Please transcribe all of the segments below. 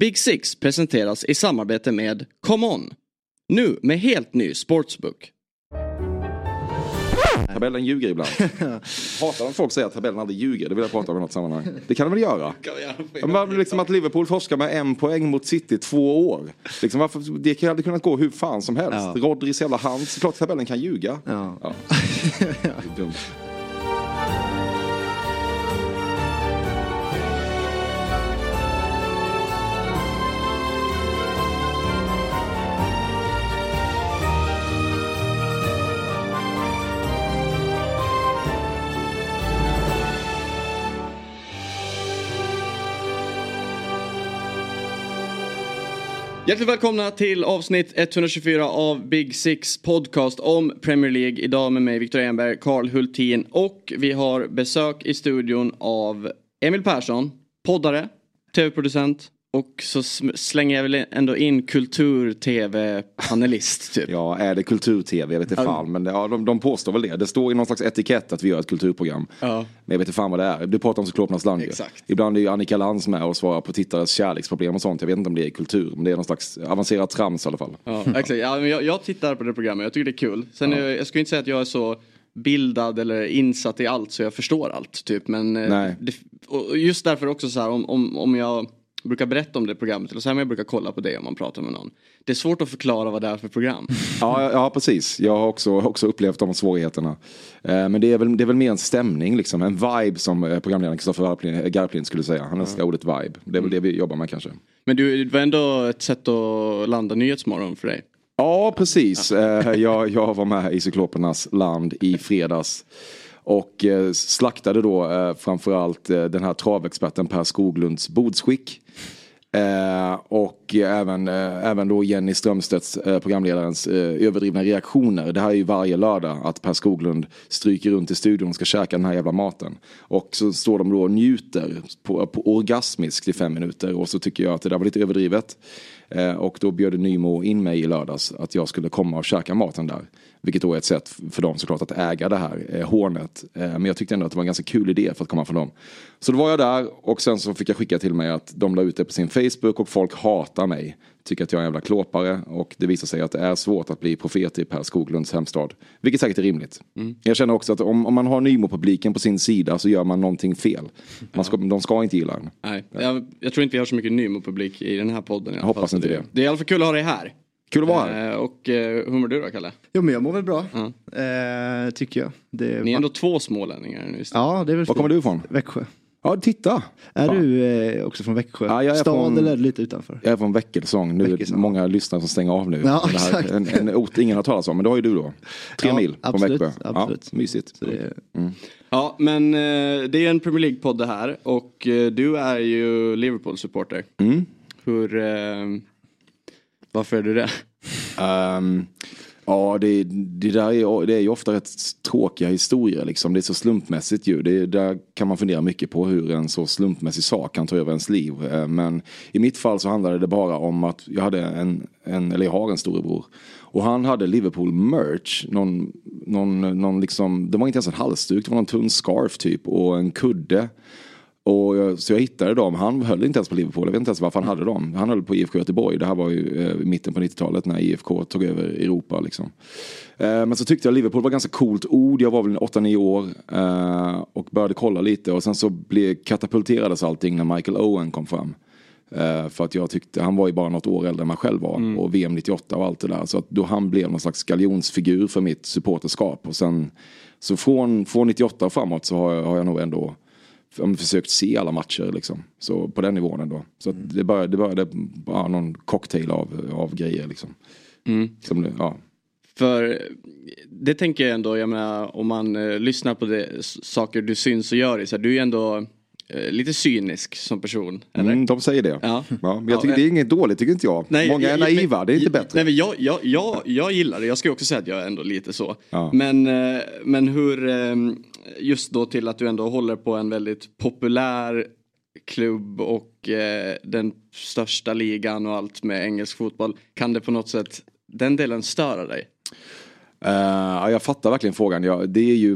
Big Six presenteras i samarbete med Come On. Nu med helt ny sportsbook. Tabellen ljuger ibland. Hatar när folk säger att tabellen aldrig ljuger. Det vill jag prata om i något sammanhang. Det kan den väl göra? Men liksom att Liverpool forskar med en poäng mot City två år. Liksom varför, det hade kunnat gå hur fan som helst. Ja. Rodris jävla hand. Såklart tabellen kan ljuga. Ja. Ja. Hjärtligt välkomna till avsnitt 124 av Big Six podcast om Premier League. Idag med mig Viktor Enberg, Karl Hultin och vi har besök i studion av Emil Persson, poddare, tv-producent och så slänger jag väl ändå in kultur-tv-panelist typ. Ja, är det kultur-tv? Jag vet inte fan. Men ja, de, de påstår väl det. Det står i någon slags etikett att vi gör ett kulturprogram. Ja. Men jag vet inte fan vad det är. Du pratar om Cyklopernas land ju. Exakt. Ibland är ju Annika Lantz med och svarar på tittares kärleksproblem och sånt. Jag vet inte om det är kultur. Men det är någon slags avancerad trams i alla fall. Ja, exakt. Ja, men jag, jag tittar på det programmet, jag tycker det är kul. Sen är, jag skulle inte säga att jag är så bildad eller insatt i allt så jag förstår allt. Typ. Men eh, det, och just därför också så här om, om, om jag brukar berätta om det programmet eller så här, men jag brukar kolla på det om man pratar med någon. Det är svårt att förklara vad det är för program. Ja, ja precis. Jag har också, också upplevt de svårigheterna. Eh, Men det är, väl, det är väl mer en stämning, liksom. en vibe som eh, programledaren Kristoffer Garplind- Garplind skulle säga. Han älskar ordet vibe. Det är väl det vi jobbar med kanske. Men du, det var ändå ett sätt att landa Nyhetsmorgon för dig. Ja, precis. Eh, Jag, jag var med i Cyklopernas land i fredags. Och eh, slaktade då eh, framförallt eh, den här travexperten Per Skoglunds bordsskick. Eh, och även, eh, även då Jenny Strömstedts, eh, programledarens överdrivna reaktioner. Det här är ju varje lördag att Per Skoglund stryker runt i studion och ska käka den här jävla maten. Och så står de då och njuter på, på orgasmiskt i fem minuter. Och så tycker jag att det där var lite överdrivet. Och då bjöd Nymo in mig i lördags att jag skulle komma och käka maten där. Vilket då är ett sätt för dem såklart att äga det här eh, hånet. Eh, men jag tyckte ändå att det var en ganska kul idé för att komma från dem. Så då var jag där och sen så fick jag skicka till mig att de la ut det på sin Facebook och folk hatar mig. Tycker att jag är en jävla klåpare och det visar sig att det är svårt att bli profet i Per Skoglunds hemstad. Vilket säkert är rimligt. Jag känner också att om, om man har Nymo-publiken på sin sida så gör man någonting fel. Man ska, de ska inte gilla den. Nej, jag, jag tror inte vi har så mycket Nymo-publik i den här podden. i alla hoppas fall. inte det. Det är i alla fall kul att ha dig här. Kul att vara här. Eh, och eh, hur mår du då Kalle? Jo men jag mår väl bra. Eh, tycker jag. Det Ni är ändå två smålänningar nu. Ja det är väl Var kommer du ifrån? Växjö. Ja, titta! Är Fan. du eh, också från Växjö? Ja, jag är Stad från- eller lite utanför? Jag är från Väckelsång. Nu är det Väckelsång. många lyssnare som stänger av nu. Ja, det här, exakt. en, en ort ingen har talat om. Men det har ju du då. Tre Ja, mil från absolut, Växjö. absolut. Ja, mysigt. Så det är, Ja, men eh, det är en Premier League-podd det här och eh, du är ju Liverpool-supporter. Mm. Hur... Varför är du det? Um, ja, det, det där är, det är ju ofta rätt tråkiga historier. Liksom. Det är så slumpmässigt ju. Det, där kan man fundera mycket på hur en så slumpmässig sak kan ta över ens liv. Ehm, men i mitt fall så handlade det bara om att jag hade en, en eller jag har en storebror. Och han hade Liverpool merch. Någon, någon, någon liksom, det var inte ens en halsduk, det var någon tunn scarf typ och en kudde. Och jag, så jag hittade dem. Han höll inte ens på Liverpool. Jag vet inte ens varför han hade dem. Han höll på IFK Göteborg. Det här var ju eh, i mitten på 90-talet när IFK tog över Europa. Liksom. Eh, men så tyckte jag Liverpool var ganska coolt ord. Jag var väl 8-9 år. Eh, och började kolla lite. Och sen så blev, katapulterades allting när Michael Owen kom fram. Eh, för att jag tyckte, han var ju bara något år äldre än man själv var. Och VM 98 och allt det där. Så att då han blev någon slags galjonsfigur för mitt supporterskap. Och sen, så från, från 98 och framåt så har jag, har jag nog ändå försökt se alla matcher liksom. Så på den nivån ändå. Så att det började, det började bara någon cocktail av, av grejer liksom. Som det, ja. För det tänker jag ändå, jag menar om man eh, lyssnar på det, saker du syns och gör i, så här, du är ändå lite cynisk som person. Eller? Mm, de säger det. Ja. men jag tycker Ja, det är inget dåligt, tycker inte jag. Nej, Många är jag- naiva, men- det är inte jag- bättre. Nej, men jag, jag, jag, jag gillar det, jag ska också säga att jag är ändå lite så. Ja. Men, eh, men hur, eh, just då till att du ändå håller på en väldigt populär klubb och eh, den största ligan och allt med engelsk fotboll. Kan det på något sätt, den delen störa dig? Eh, ja, jag fattar verkligen frågan. Ja, det, är ju,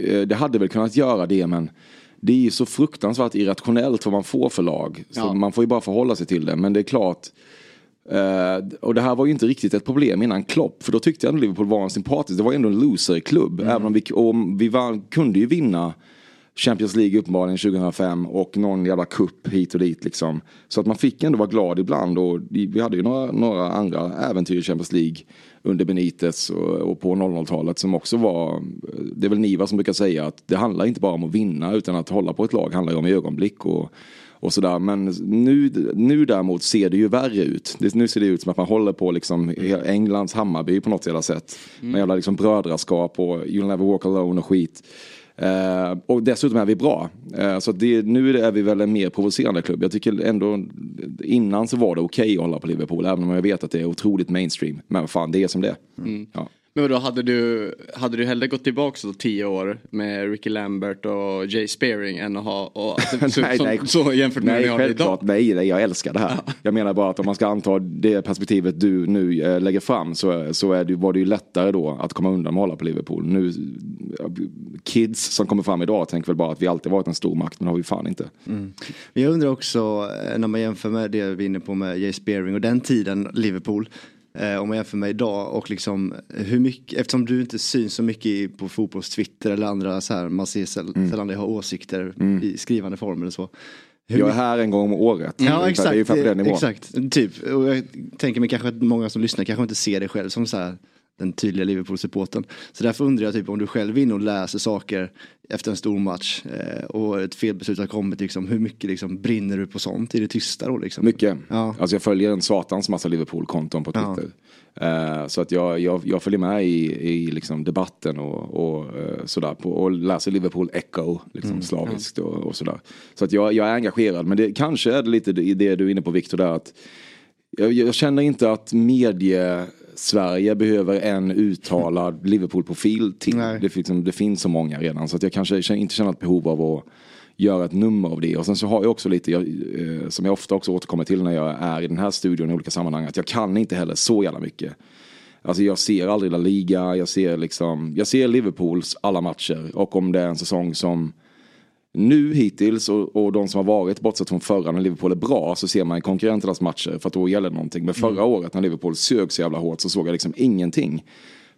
eh, det hade väl kunnat göra det men det är ju så fruktansvärt irrationellt vad man får för lag. Så Ja. man får ju bara förhålla sig till det. Men det är klart. eh, och det här var ju inte riktigt ett problem innan Klopp. För då tyckte jag att Liverpool var en sympatisk. Det var ju ändå en loser-klubb. Även om vi, vi vann, kunde ju vinna Champions League uppenbarligen 2005 och någon jävla kupp hit och dit liksom. Så att man fick ändå vara glad ibland och vi hade ju några, några andra äventyr i Champions League under Benitez och, på 00-talet som också var, det är väl Niva som brukar säga att det handlar inte bara om att vinna utan att hålla på ett lag handlar ju om ögonblick och, och sådär. Men nu, nu däremot ser det ju värre ut. Det, nu ser det ut som att man håller på liksom Englands Hammarby på något jävla sätt. Med jävla liksom brödraskap och You'll never walk alone och skit. Eh, och dessutom är vi bra. Eh, så det, nu är vi väl en mer provocerande klubb. Jag tycker ändå innan så var det okej att hålla på Liverpool. Även om jag vet att det är otroligt mainstream. Men fan det är som det är. Ja. Men vadå, hade du, hade du hellre gått tillbaka så tio år med Ricky Lambert och Jay Spearing än att ha, och, så, Nej, så, nej. så jämfört med Nej, hur ni har det idag? Nej, nej, jag älskar det här. Jag menar bara att om man ska anta det perspektivet du nu eh, lägger fram så, så är det, var det ju lättare då att komma undan med att hålla på Liverpool. Nu, kids som kommer fram idag tänker väl bara att vi alltid varit en stor makt, men har vi fan inte. Men jag undrar också eh, när man jämför med det vi är inne på med Jay Spearing och den tiden Liverpool. Eh, om man jämför med idag och liksom hur mycket, eftersom du inte syns så mycket på fotbollstwitter eller andra så här, man ser säll, sällan dig ha åsikter i skrivande form eller så. Hur Jag är här en gång om året. Ja exakt, Det är exakt, typ. Och jag tänker mig kanske att många som lyssnar kanske inte ser dig själv som så här den tydliga Liverpool-supporten. Så därför undrar jag typ om du själv är inne och läser saker efter en stor match eh, och ett felbeslut har kommit, liksom, hur mycket liksom, brinner du på sånt i det tysta då? Liksom? Mycket. Ja. Alltså jag följer en satans massa Liverpool-konton på Ja. Twitter. Eh, så att jag, jag, jag följer med i, i liksom debatten och, och eh, sådär. På, och läser Liverpool Echo liksom slaviskt och, och sådär. Så att jag, jag är engagerad. Men det kanske är det lite det du är inne på Viktor där. Att jag, jag känner inte att medie Sverige behöver en uttalad Liverpool-profil till. Det, finns- liksom, det finns så många redan. Så att jag kanske inte känner ett behov av att göra ett nummer av det. Och sen så har jag också lite, jag, eh, som jag ofta också återkommer till när jag är i den här studion i olika sammanhang, att jag kan inte heller så jävla mycket. Alltså jag ser aldrig La Liga, jag ser liksom, jag ser Liverpools alla matcher och om det är en säsong som nu hittills och, och de som har varit bortsett från förra när Liverpool är bra så ser man i konkurrenternas matcher för att då gäller det någonting. Men förra året när Liverpool sög så jävla hårt så såg jag liksom ingenting.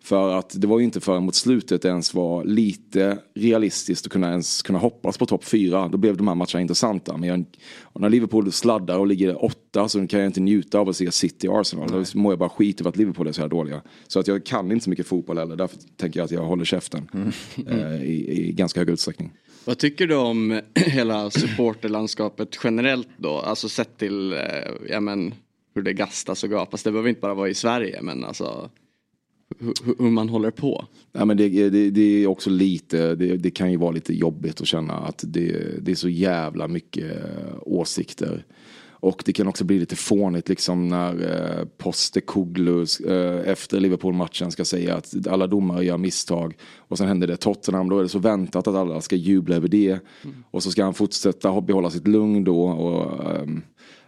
För att det var ju inte förrän mot slutet ens var lite realistiskt att kunna ens kunna hoppas på topp fyra. Då blev de här matcherna intressanta. Men jag, när Liverpool sladdar och ligger åtta så kan jag inte njuta av att se City Arsenal. Då mår jag bara skit över att Liverpool är så här dåliga. Så att jag kan inte så mycket fotboll heller. Därför tänker jag att jag håller käften. Eh, i, I ganska hög utsträckning. Vad tycker du om hela supporterlandskapet generellt då? Alltså sett till eh, ja, men, hur det gastas och gapas. Det behöver inte bara vara i Sverige men alltså hur, man håller på. Ja, men det, det, det är också lite, det, det kan ju vara lite jobbigt att känna att det, det är så jävla mycket eh, åsikter. Och det kan också bli lite fånigt liksom när eh, Postecoglou eh, efter Liverpool-matchen ska säga att alla domare gör misstag. Och sen händer det Tottenham, då är det så väntat att alla ska jubla över det. Och så ska han fortsätta behålla sitt lugn då. Och, eh,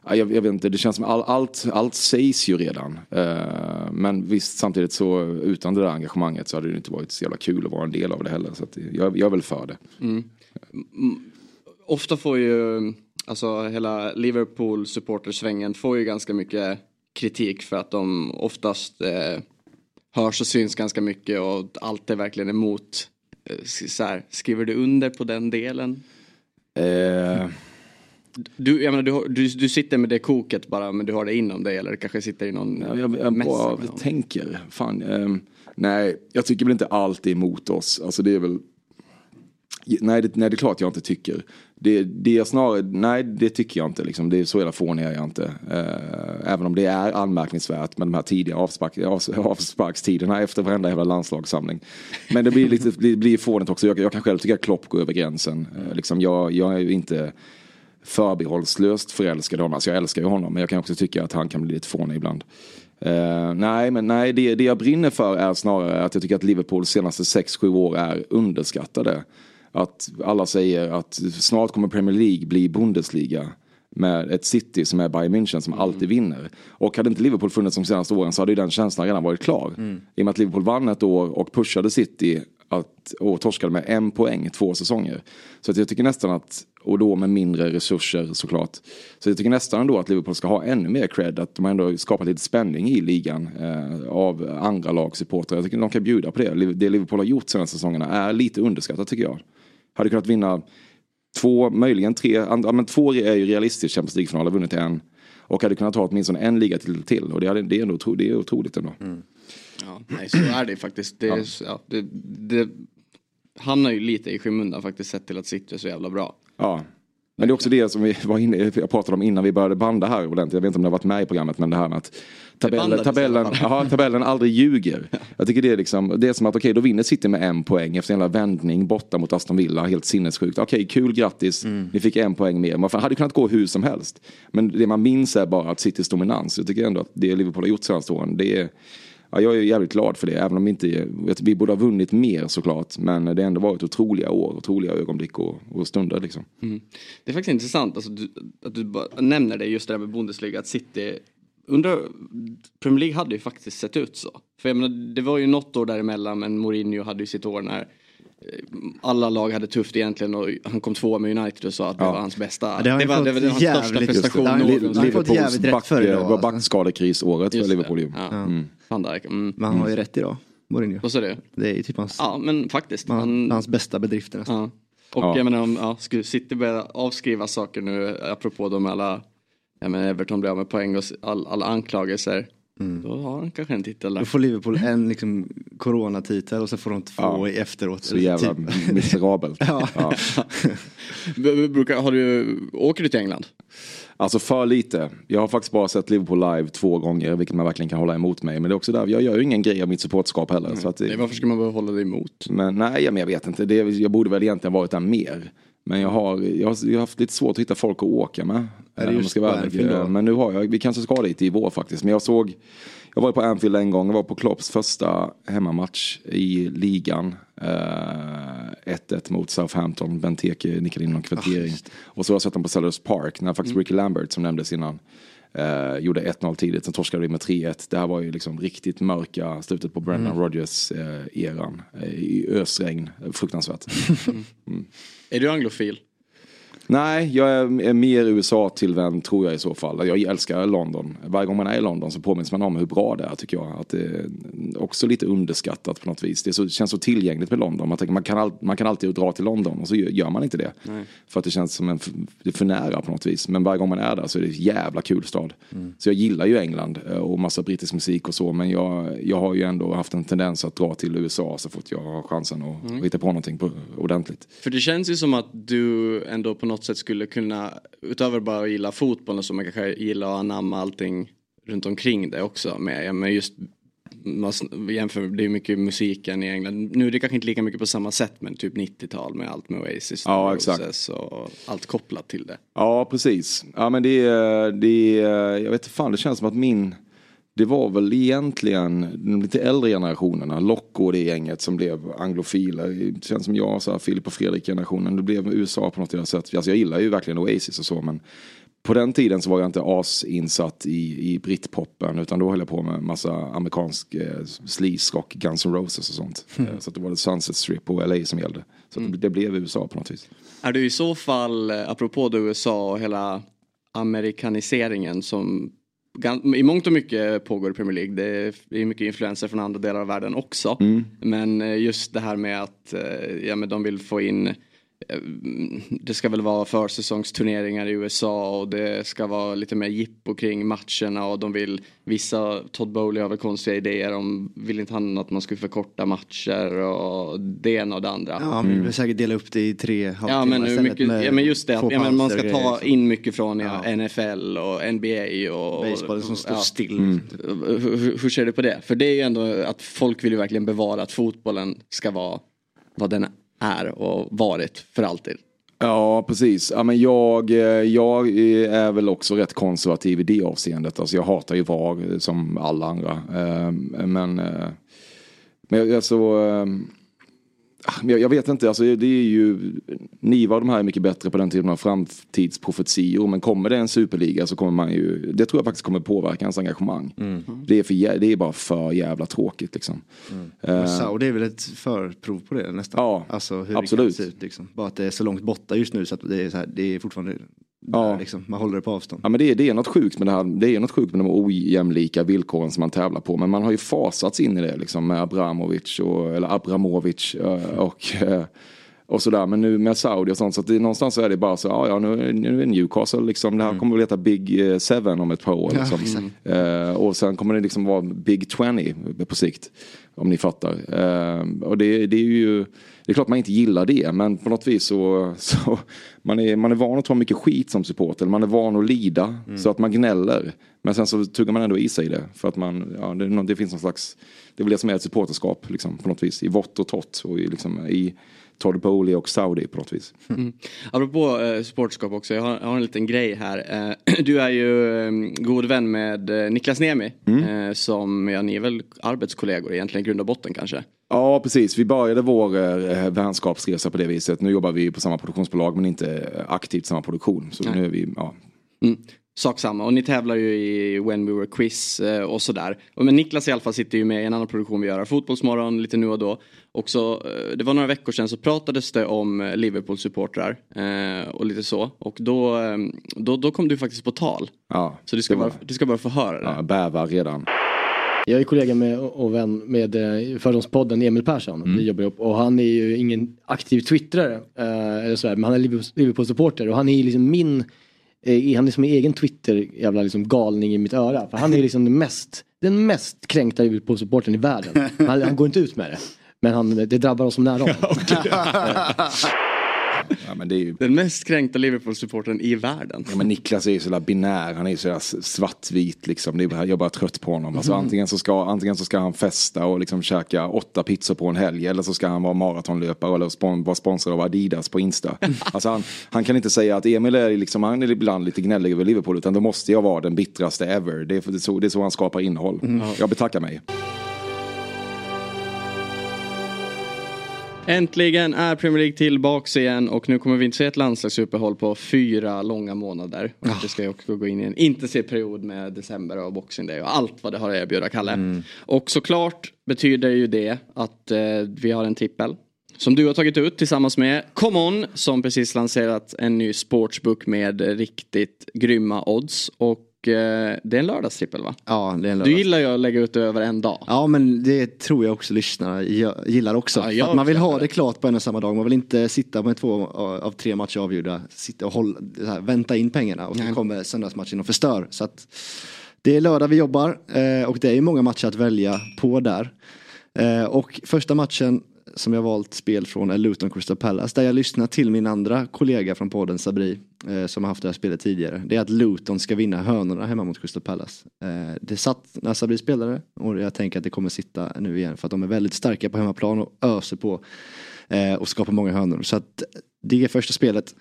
jag, jag vet inte, det känns som all, allt, allt sägs ju redan. Eh, men visst, samtidigt så utan det där engagemanget så hade det inte varit så jävla kul att vara en del av det heller. Så att jag, jag är väl för det. Mm. Ofta får ju alltså hela Liverpool supportersvängen får ju ganska mycket kritik för att de oftast eh, hörs och syns ganska mycket och allt är verkligen emot. Eh, Så här, skriver du under på den delen? Eh, Du, jag menar, du, du, du sitter med det koket bara men du har det inom dig eller det kanske sitter i någon jag, jag, jag bara tänker, fan. ehm, nej, jag tycker väl inte allt är emot oss. Alltså det är väl Nej det, nej, det är klart jag inte tycker. Det, det är snarare, nej det tycker jag inte. Liksom. Det är så jävla fånig är jag inte. Uh, även om det är anmärkningsvärt med de här tidiga avspark, avs, avsparkstiderna efter varenda jävla landslagssamling. Men det blir lite det blir fånigt också. Jag, jag kan själv tycka att Klopp går över gränsen. Uh, liksom, jag, jag är ju inte förbehållslöst förälskad i honom. Alltså jag älskar ju honom men jag kan också tycka att han kan bli lite fånig ibland. Uh, nej, men nej, det, det jag brinner för är snarare att jag tycker att Liverpools senaste 6-7 år är underskattade. Att alla säger att snart kommer Premier League bli Bundesliga med ett City som är Bayern München som alltid vinner. Och hade inte Liverpool funnits de senaste åren så hade ju den känslan redan varit klar. I och med att Liverpool vann ett år och pushade City att, och torskade med en poäng två säsonger. Så att jag tycker nästan att, och då med mindre resurser såklart. Så jag tycker nästan ändå att Liverpool ska ha ännu mer cred. Att de ändå skapat lite spänning i ligan eh, av andra lagsupportrar. Jag tycker de kan bjuda på det. Det Liverpool har gjort senaste säsongerna är lite underskattat tycker jag. Hade kunnat vinna två, möjligen tre, ja, men två är ju realistiskt Champions League-final, har vunnit en. Och hade kunnat ta åtminstone en liga till, till. och det, hade, det, är ändå, det är otroligt ändå. Mm. Ja, nej, så är det faktiskt. Det, ja. ja det, det hamnar ju lite i skymundan faktiskt sett till att City är så jävla bra. Ja. Men det är också det som vi var inne, jag pratade om innan vi började banda här ordentligt. Jag vet inte om det har varit med i programmet men det här med att tabellen, tabellen, aha, tabellen aldrig ljuger. Jag tycker det är liksom, det är som att okej okay, då vinner City med en poäng efter en jävla vändning borta mot Aston Villa. Helt sinnessjukt. Okej okay, kul grattis, mm. ni fick en poäng mer. Man hade kunnat gå hur som helst. Men det man minns är bara att Citys dominans. Jag tycker ändå att det Liverpool har gjort senaste åren, det är ja, jag är jävligt glad för det. Även om vi inte, vi borde ha vunnit mer såklart. Men det har ändå varit otroliga år, otroliga ögonblick och, och stunder liksom. Mm. Det är faktiskt intressant alltså, du, att du nämner det just det där med Bundesliga. Att City Undrar, Premier League hade ju faktiskt sett ut så. För jag menar, det var ju något år däremellan men Mourinho hade ju sitt år när alla lag hade tufft egentligen och han kom tvåa med United och sa att det ja. var hans bästa. Ja, det, det var, det var hans största prestation någonsin. Liverpools back, det var backskadekrisåret för Liverpool. Ja. Mm. Mm. Men han har ju rätt idag, Mourinho. Vad sa du? Det är ju typ hans, ja, men faktiskt. Man, han, hans bästa bedrifter nästan. Ja. Och ja. jag menar om ja, skulle City börja avskriva saker nu apropå de alla, ja men Everton blir av med poäng och all, alla anklagelser. Mm. Då har han kanske en titel där. Då får Liverpool en liksom coronatitel och så får de två ja. efteråt. Så jävla typ. miserabelt. ja. ja. har du, åker du till England? Alltså för lite. Jag har faktiskt bara sett Liverpool live två gånger, vilket man verkligen kan hålla emot mig. Men det är också där, jag gör ju ingen grej av mitt supportskap heller. Mm. Så att, nej, varför ska man behöva hålla det emot? Men, nej, men jag vet inte. Det, jag borde väl egentligen varit där mer. Men jag har, jag har, jag har haft lite svårt att hitta folk att åka med. Är det just på Anfield Men nu har jag, vi kanske ska dit i vår faktiskt. Men jag såg, jag var på Anfield en gång, jag var på Klopps första hemmamatch i ligan. 1-1 uh, mot Southampton, Benteke nickade in någon kvittering. Oh, och så har jag sett dem på Sellers Park när faktiskt mm. Ricky Lambert som nämndes innan uh, gjorde 1-0 tidigt, sen torskade vi med 3-1. Det här var ju liksom riktigt mörka slutet på Brendan mm. Rodgers uh, eran. I ösregn, fruktansvärt. mm. Är du anglofil? Nej, jag är mer USA-tillvänd tror jag i så fall. Jag älskar London. Varje gång man är i London så påminns man om hur bra det är tycker jag. Att det är också lite underskattat på något vis. Det, så, det känns så tillgängligt med London. Man, tänker, man, kan, all, man kan alltid dra till London och så gör man inte det. Nej. För att det känns som en, det för nära på något vis. Men varje gång man är där så är det en jävla kul stad. Mm. Så jag gillar ju England eh, och massa brittisk musik och så. Men jag, jag har ju ändå haft en tendens att dra till USA så fort jag har chansen att mm. hitta på någonting på, ordentligt. För det känns ju som att du ändå på något sätt skulle skulle kunna, utöver bara att gilla fotbollen så man kanske gillar att anamma allting runt omkring det också. Med, men just man jämför, det är mycket musiken i England. Nu är det kanske inte lika mycket på samma sätt men typ 90-tal med allt med Oasis ja, exakt. och allt kopplat till det. Ja precis. Ja men det är, det är jag vet inte fan det känns som att min det var väl egentligen de lite äldre generationerna, Locko och det gänget som blev anglofiler. Det känns som jag, så här, Filip och Fredrik generationen. Det blev USA på något sätt. Alltså jag gillar ju verkligen Oasis och så men på den tiden så var jag inte asinsatt i, i britpopen utan då höll jag på med massa amerikansk eh, sleaze rock, Guns N' Roses och sånt. Mm. Så det var det Sunset Strip och LA som gällde. Så mm. det, det blev USA på något vis. Är du i så fall, eh, apropå då USA och hela amerikaniseringen som i mångt och mycket pågår i Premier League. Det är mycket influenser från andra delar av världen också. Mm. Men eh, just det här med att eh, ja, men de vill få in det ska väl vara försäsongsturneringar i USA och det ska vara lite mer jippo kring matcherna och de vill vissa, Todd Bowley har väl konstiga idéer om, vill inte han att man skulle förkorta matcher och det ena och det andra. Ja, vill mm. säkert dela upp det i tre ja, men hur mycket, ja men just det, ja, men man ska ta in mycket från ja, NFL och NBA och Baseball som står ja. still. Mm. Hur, hur ser du på det? För det är ju ändå att folk vill ju verkligen bevara att fotbollen ska vara vad den är och varit för alltid. Ja, precis. Ja, men jag, eh, jag är väl också rätt konservativ i det avseendet. Alltså jag hatar ju VAR eh, som alla andra. Eh, men, men alltså, jag, jag, vet inte, alltså det är ju, Niva och de här är mycket bättre på den typen av framtidsprofetior. Men kommer det en superliga så kommer man ju, det tror jag faktiskt kommer påverka hans engagemang. Mm. Det, är för, det är bara för jävla tråkigt liksom. Mm. Uh, Saudi är väl ett förprov på det nästan? Ja, alltså, hur absolut. Det kan se ut, liksom. Bara att det är så långt borta just nu så att det är, så här, det är fortfarande Ja. Liksom, man håller det på avstånd. Ja, men det, är, det är något sjukt med det här. Det är något sjukt med de ojämlika villkoren som man tävlar på. Men man har ju fasats in i det liksom med Abramovic och, eller Abramovic eh, och, och, och sådär. Men nu med Saudi och sånt så att det, någonstans så är det bara så, ja, ja nu, nu är Newcastle liksom. Det här mm. kommer väl heta Big eh, Seven om ett par år. Liksom. Ja, uh, och sen kommer det liksom vara Big 20 på sikt. Om ni fattar. Uh, och det, det är ju det är klart man inte gillar det men på något vis så, så man, är, man är van att ta mycket skit som supporter. Man är van att lida mm. så att man gnäller. Men sen så tuggar man ändå i sig det. För att man, ja, det, det finns någon slags, det är väl det som är ett supporterskap liksom, på något vis. I vått och torrt och i, liksom, i Todd Bowley och Saudi på något vis. Mm. Apropå eh, supporterskap också, jag har, jag har, en liten grej här. Eh, du är ju eh, god vän med eh, Niklas Nemi. Mm. Eh, som, ja ni är väl arbetskollegor egentligen, grund och botten kanske? Ja, precis. Vi började vår eh, vänskapsresa på det viset. Nu jobbar vi på samma produktionsbolag men inte aktivt samma produktion. Så Nej. nu är vi, ja. Mm. Sak samma och ni tävlar ju i When We Were Quiz eh, och sådär. Men Niklas i alla fall sitter ju med i en annan produktion vi gör, Fotbollsmorgon lite nu och då. Och så, eh, det var några veckor sedan så pratades det om eh, Liverpool-supportrar eh, och lite så. Och då, eh, då, då kom du faktiskt på tal. Ja, så du ska, bara, du ska bara få höra det. Ja, bävar redan. Jag är kollega med och vän med eh, Fördomspodden Emil Persson. Mm. Vi jobbar upp, och han är ju ingen aktiv twittrare. Eh, eller så här, men han är Liverpool-supporter och han är liksom min eh, han är som en egen Twitter jävla liksom galning i mitt öra. För han är liksom den mest, den mest kränkta Liverpool-supporten i världen. Han, han, går inte ut med det. Men han, det drabbar oss som nära Ja, men det är ju... Den mest kränkta Liverpool-supporten i världen. Ja, men Niklas är ju så binär, han är så svartvit liksom. Det är, jag är bara trött på honom. Alltså, mm. antingen, så ska, antingen så ska han festa och liksom käka åtta pizzor på en helg. Eller så ska han vara maratonlöpare eller spon vara sponsrad av Adidas på Insta. Alltså, han, han kan inte säga att Emil är, liksom, han är ibland lite gnällig över Liverpool. Utan då måste jag vara den bittraste ever. Det är, det är, så, det är så han skapar innehåll. Mm. Jag betackar mig. Äntligen är Premier League tillbaks igen och nu kommer vi inte se ett landslagsuppehåll på fyra långa månader. Oh. Det ska ju också gå in i en intensiv period med december och boxing day och allt vad det har att erbjuda Kalle. Mm. Och såklart betyder ju det att eh, vi har en trippel som du har tagit ut tillsammans med Common som precis lanserat en ny sportsbook med riktigt grymma odds. Och Eh, det är en lördagstrippel va? Ja, det är en lördags. Du gillar ju att lägga ut det över en dag. Ja, men det tror jag också lyssnarna gillar också. Ja, man vill ha det klart på en och samma dag. Man vill inte sitta med två av tre matcher avgjorda, sitta och hålla, här, vänta in pengarna och så kommer söndagsmatchen och förstör. Så att det är lördag vi jobbar eh, och det är många matcher att välja på där. Eh, och första matchen som jag valt spel från är Luton Crystal Palace. Där jag lyssnar till min andra kollega från podden Sabri. Eh, som har haft det här spelet tidigare. Det är att Luton ska vinna hönorna hemma mot Crystal Palace. Eh, det satt när Sabri spelade och jag tänker att det kommer sitta nu igen. För att de är väldigt starka på hemmaplan och öser på. Eh, och skapar många hönor. Så att det är första spelet.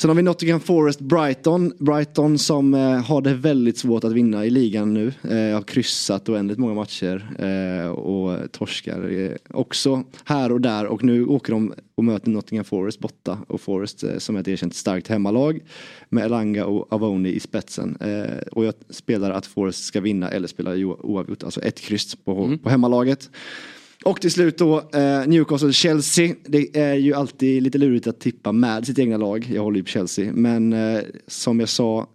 Sen har vi Nottingham Forest Brighton. Brighton som eh, har det väldigt svårt att vinna i ligan nu. Eh, har kryssat oändligt många matcher eh, och torskar eh, också här och där. Och nu åker de och möter Nottingham Forest borta. Och Forest eh, som är ett erkänt starkt hemmalag med Elanga och Avoni i spetsen. Eh, och jag spelar att Forest ska vinna eller spela oavgjort. Alltså ett kryss på, mm. på hemmalaget. Och till slut då eh, Newcastle-Chelsea. Det är ju alltid lite lurigt att tippa med sitt egna lag. Jag håller ju på Chelsea. Men eh, som jag sa,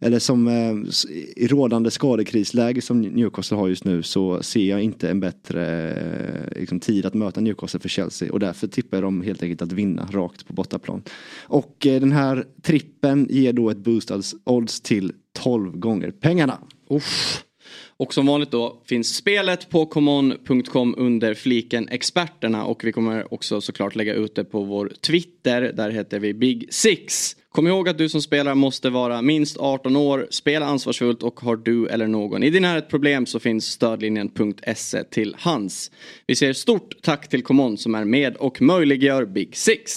eller som eh, i rådande skadekrisläge som Newcastle har just nu så ser jag inte en bättre eh, liksom, tid att möta Newcastle för Chelsea. Och därför tippar jag dem helt enkelt att vinna rakt på bortaplan. Och eh, den här trippen ger då ett boost odds till 12 gånger pengarna. Uff. Och som vanligt då finns spelet på common.com under fliken experterna och vi kommer också såklart lägga ut det på vår Twitter. Där heter vi Big Six. Kom ihåg att du som spelar måste vara minst 18 år, spela ansvarsfullt och har du eller någon i din närhet problem så finns stödlinjen.se till hands. Vi säger stort tack till Common som är med och möjliggör Big Six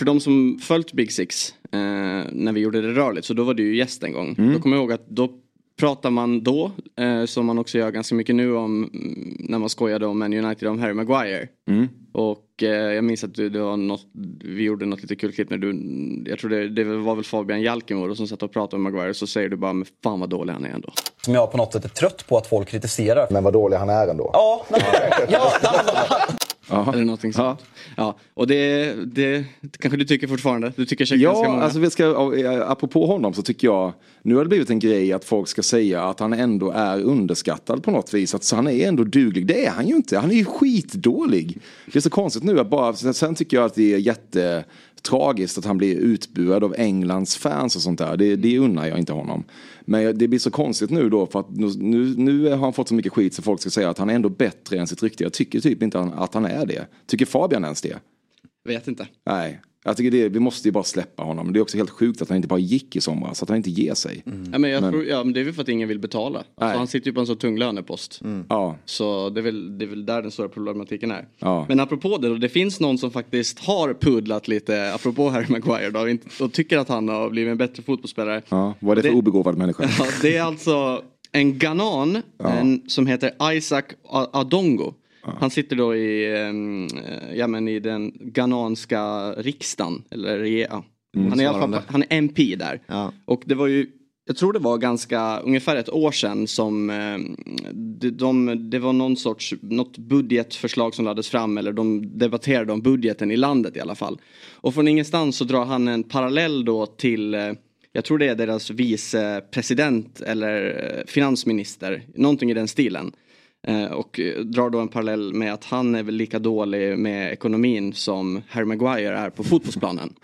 För de som följt Big Six eh, när vi gjorde det rörligt så då var du ju gäst en gång. Då kommer jag ihåg att då pratar man då, eh, som man också gör ganska mycket nu om mm, när man skojade om Man United om Harry Maguire. Och eh, jag minns att du, det var något, vi gjorde något lite kul klipp när du, jag tror det, det var väl Fabian Jalkemo som satt och pratade om Maguire så säger du bara men fan vad dålig han är ändå. Som jag på något sätt är trött på att folk kritiserar. Men vad dålig han är ändå. Ja, nej, ja, Eller någonting sånt. Ja. Och det, det kanske du tycker fortfarande? Du tycker säkert ganska Ja, många. alltså vi ska, apropå honom så tycker jag, nu har det blivit en grej att folk ska säga att han ändå är underskattad på något vis. Att så han är ändå duglig. Det är han ju inte. Han är ju skitdålig. Det är så konstigt nu att bara, sen tycker jag att det är jättetragiskt att han blir utbuad av Englands fans och sånt där. Det, det unnar jag inte honom. Men det blir så konstigt nu då för att nu, nu, nu har han fått så mycket skit så folk ska säga att han är ändå bättre än sitt rykte. Jag tycker typ inte att han är det. Tycker Fabian ens det? Vet inte. Nej, jag tycker det, vi måste ju bara släppa honom. Det är också helt sjukt att han inte bara gick i somras, att han inte ger sig. Ja, men jag Men- Tror, ja, men det är väl för att ingen vill betala. Alltså, han sitter ju på en så tung lönepost. Ja. Så det är, väl, det är väl där den stora problematiken är. Ja. Men apropå det då, det finns någon som faktiskt har pudlat lite, apropå Harry Maguire då, och tycker att han har blivit en bättre fotbollsspelare. Ja, vad är det för Det- obegåvad människa? Ja, det är alltså en ghanan en, som heter Isaac Adongo. Han sitter då i, ehm, eh, ja, men i den ghananska riksdagen. Eller, ja. han, är i alla fall, han är MP där. Ja. Och det var ju, jag tror det var ganska, ungefär ett år sedan som eh, de, de, det var någon sorts, något budgetförslag som lades fram eller de debatterade om budgeten i landet i alla fall. Och från ingenstans så drar han en parallell då till eh, jag tror det är deras vicepresident eller eh, finansminister, någonting i den stilen. Eh, och eh, drar då en parallell med att han är väl lika dålig med ekonomin som Harry Maguire är på fotbollsplanen.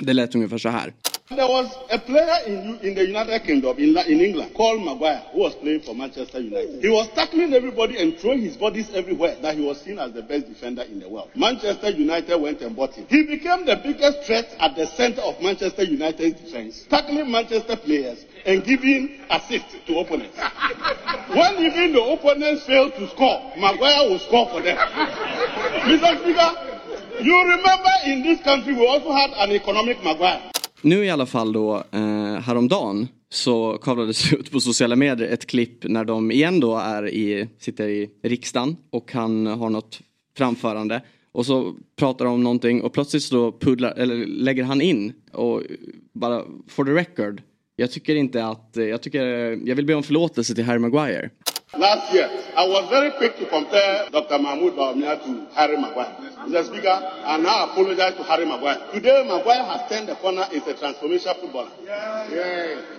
Det lät ungefär så här. There was a player in, in the United Kingdom, in, in England, called Maguire, who was playing for Manchester United. He was tackling everybody and throwing his bodies everywhere that he was seen as the best defender in the world. Manchester United went and bought him. He became the biggest threat at the center of Manchester United's defense, tackling Manchester players and giving assists to opponents. when even the opponents failed to score, Maguire would score for them. Mr. Speaker, you remember in this country we also had an economic Maguire. Nu i alla fall då eh, häromdagen så kavlades ut på sociala medier ett klipp när de igen då är i, sitter i riksdagen och han har något framförande och så pratar de om någonting och plötsligt så pudlar, eller lägger han in och bara for the record jag tycker inte att, jag tycker, jag vill be om förlåtelse till Harry Maguire. Last year, I was very quick to compare Dr. Mahmoud Bawumia to Harry Maguire. Mr. Speaker, I now apologize to Harry Maguire. Today, Maguire has turned the corner, as a transformation footballer.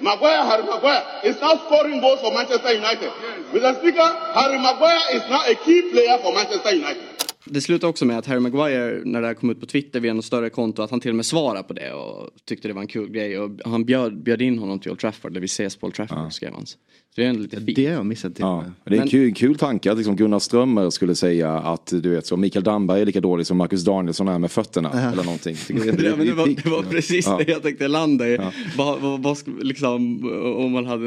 Maguire, Harry Maguire is now scoring goals for Manchester United. Mr. Speaker, Harry Maguire is now a key player for Manchester United. Det slutar också med att Harry Maguire, när det här kom ut på Twitter via något större konto, att han till och med svarade på det och tyckte det var en kul grej. Och han bjöd, bjöd in honom till Old Trafford, där vi ses på Old Trafford, skrev han. Så det är ändå lite fint. Det har jag missat till. Ja, det är en Men- kul, kul tanke att liksom Gunnar Strömmer skulle säga att du vet så Mikael Damberg är lika dålig som Marcus Danielsson är med fötterna eller någonting. Det, Ja, men det, var, det var precis Ja. det jag tänkte landa i. Vad, vad, vad, liksom, om, man hade,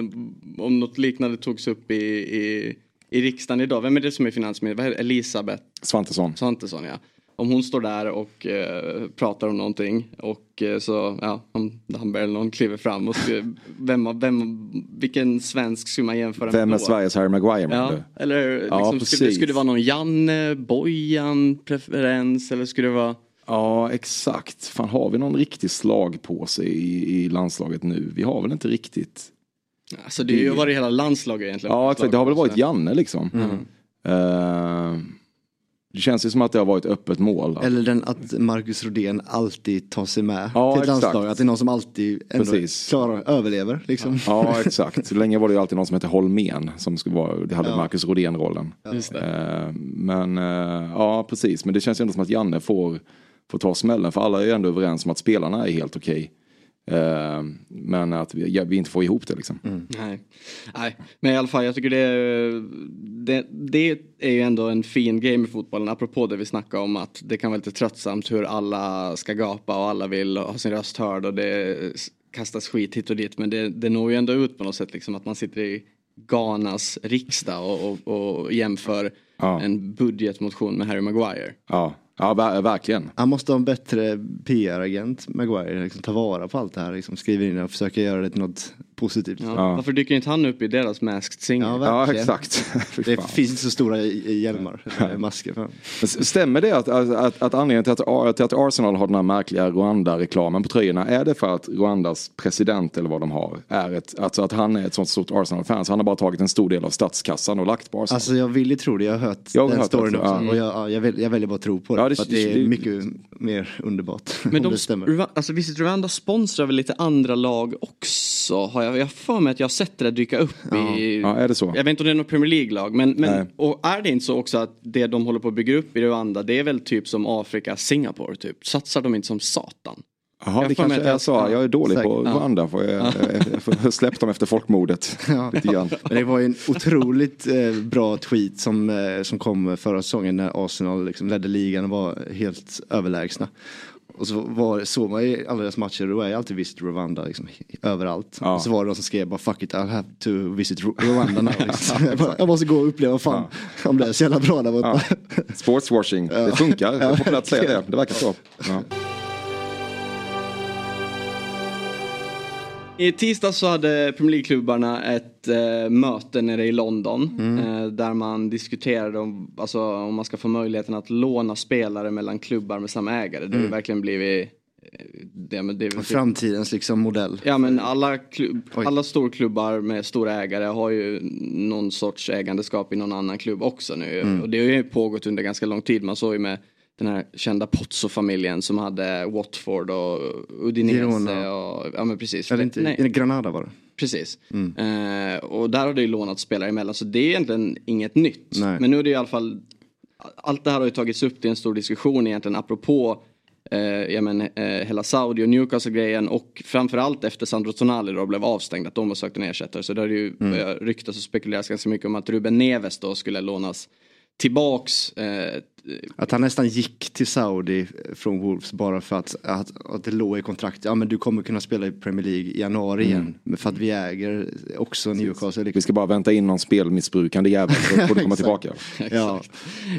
om något liknande togs upp i, i, i riksdagen idag. Vem är det som är finansminister? Vad? Elisabeth Svantesson. Svantesson, ja. Om hon står där och eh, pratar om någonting och eh, så, ja, om Damberg eller någon kliver fram och ska, vem, vem, vilken svensk skulle man jämföra med Vem är då? Sveriges Harry Maguire Ja, du? eller Ja, liksom, skulle, precis. skulle det vara någon Janne, Bojan preferens eller skulle det vara Ja, exakt. Fan, har vi någon riktig slagpåse i, i landslaget nu? Vi har väl inte riktigt. Alltså det har ju varit hela landslaget egentligen. Ja, exakt. Det har väl varit Janne liksom. Mm. Eh, Det känns ju som att det har varit öppet mål. Eller den att Marcus Rodén alltid tar sig med Ja, till ett landslag. Att det är någon som alltid klarar, överlever. Liksom. Ja exakt, så länge var det ju alltid någon som hette Holmén som skulle vara, det hade Ja. Marcus Rodén-rollen. Eh, Men eh, ja precis, men det känns ju ändå som att Janne får, får ta smällen för alla är ju ändå överens om att spelarna är helt okej. Eh, Men att vi, ja, vi inte får ihop det liksom. Nej. Nej, men i alla fall jag tycker det är, det, det är ju ändå en fin grej med fotbollen. Apropå det vi snackade om att det kan vara lite tröttsamt hur alla ska gapa och alla vill ha sin röst hörd och det kastas skit hit och dit. Men det, det når ju ändå ut på något sätt liksom att man sitter i Ghanas riksdag och, och, och jämför Ja. en budgetmotion med Harry Maguire. Ja, ja ver- verkligen. Han måste ha en bättre PR-agent, Maguire. Liksom, ta vara på allt det här. Liksom, skriva in och försöka göra det till något positivt. Ja. Varför dyker inte han upp i deras Masked Singer? Ja, Ja exakt. Det finns inte så stora hjälmar, eller masker. För. Stämmer det att, att, att, att anledningen till att, till att Arsenal har den här märkliga Rwanda-reklamen på tröjorna, är det för att Rwandas president eller vad de har, är ett, alltså att han är ett sånt stort Arsenal-fan så han har bara tagit en stor del av statskassan och lagt på Arsenal? Alltså jag vill ju tro det, jag har hört Jag har den hört storyn också. ja. Och jag, ja, jag, väl, jag väljer bara att tro på det. Ja, det- för att det är det- mycket mer underbart. Men de, det stämmer. Alltså Visit Rwanda sponsrar väl lite andra lag också? Har jag, jag har för mig att jag har sett det där dyka upp i... Ja, är det så? Jag vet inte om det är något Premier League-lag. Men, men och är det inte så också att det de håller på att bygga upp i Rwanda det är väl typ som Afrika, Singapore typ? Satsar de inte som satan? Jaha, Jag det får kanske är jag- så. Jag är dålig på säkert. Rwanda. För jag, jag, jag släppt dem efter folkmordet. Grann. Men det var ju en otroligt eh, bra tweet som, eh, som kom förra säsongen när Arsenal liksom ledde ligan och var helt överlägsna. Och så var, såg man i alla deras matcher, då är jag alltid visit Rwanda liksom, överallt. Ja. Och så var det de som skrev bara fuck it, I'll have to visit Rwanda now. Liksom. jag, bara, jag måste gå och uppleva fan om det är så jävla bra där borta. Sportswashing, det funkar. Är populärt att säga det. Det verkar så. I tisdag så hade Premier League-klubbarna ett eh, möte nere i London. Eh, där man diskuterade om, alltså, om man ska få möjligheten att låna spelare mellan klubbar med samma ägare. Det har ju verkligen blivit... eh, Det, det, typ- Framtidens liksom modell. Ja men alla, klubb, Oj. alla storklubbar med stora ägare har ju någon sorts ägandeskap i någon annan klubb också nu. Mm. Och det har ju pågått under ganska lång tid. Man såg ju med den här kända Pozzo-familjen som hade Watford och Udinese Girona. och ja men precis. Eller inte, Nej, Granada var det. precis. Mm. Eh, och där har det ju lånat spelare emellan så det är egentligen inget nytt. Nej. Men nu är det i alla fall allt det här har ju tagits upp till en stor diskussion egentligen apropå eh, ja, men, eh, hela Saudi och Newcastle-grejen och framförallt efter Sandro Tonali då blev avstängd att de har sökt en ersättare. Så det har ju mm. ryktats och spekulerats ganska mycket om att Ruben Neves då skulle lånas tillbaks. Eh, Att han nästan gick till Saudi från Wolves bara för att, att, att det låg i kontraktet. Ja men du kommer kunna spela i Premier League i januari igen. Men för att vi äger också Newcastle. Vi Liksom. ska bara vänta in någon spelmissbrukande jävel så får du komma tillbaka. Ja,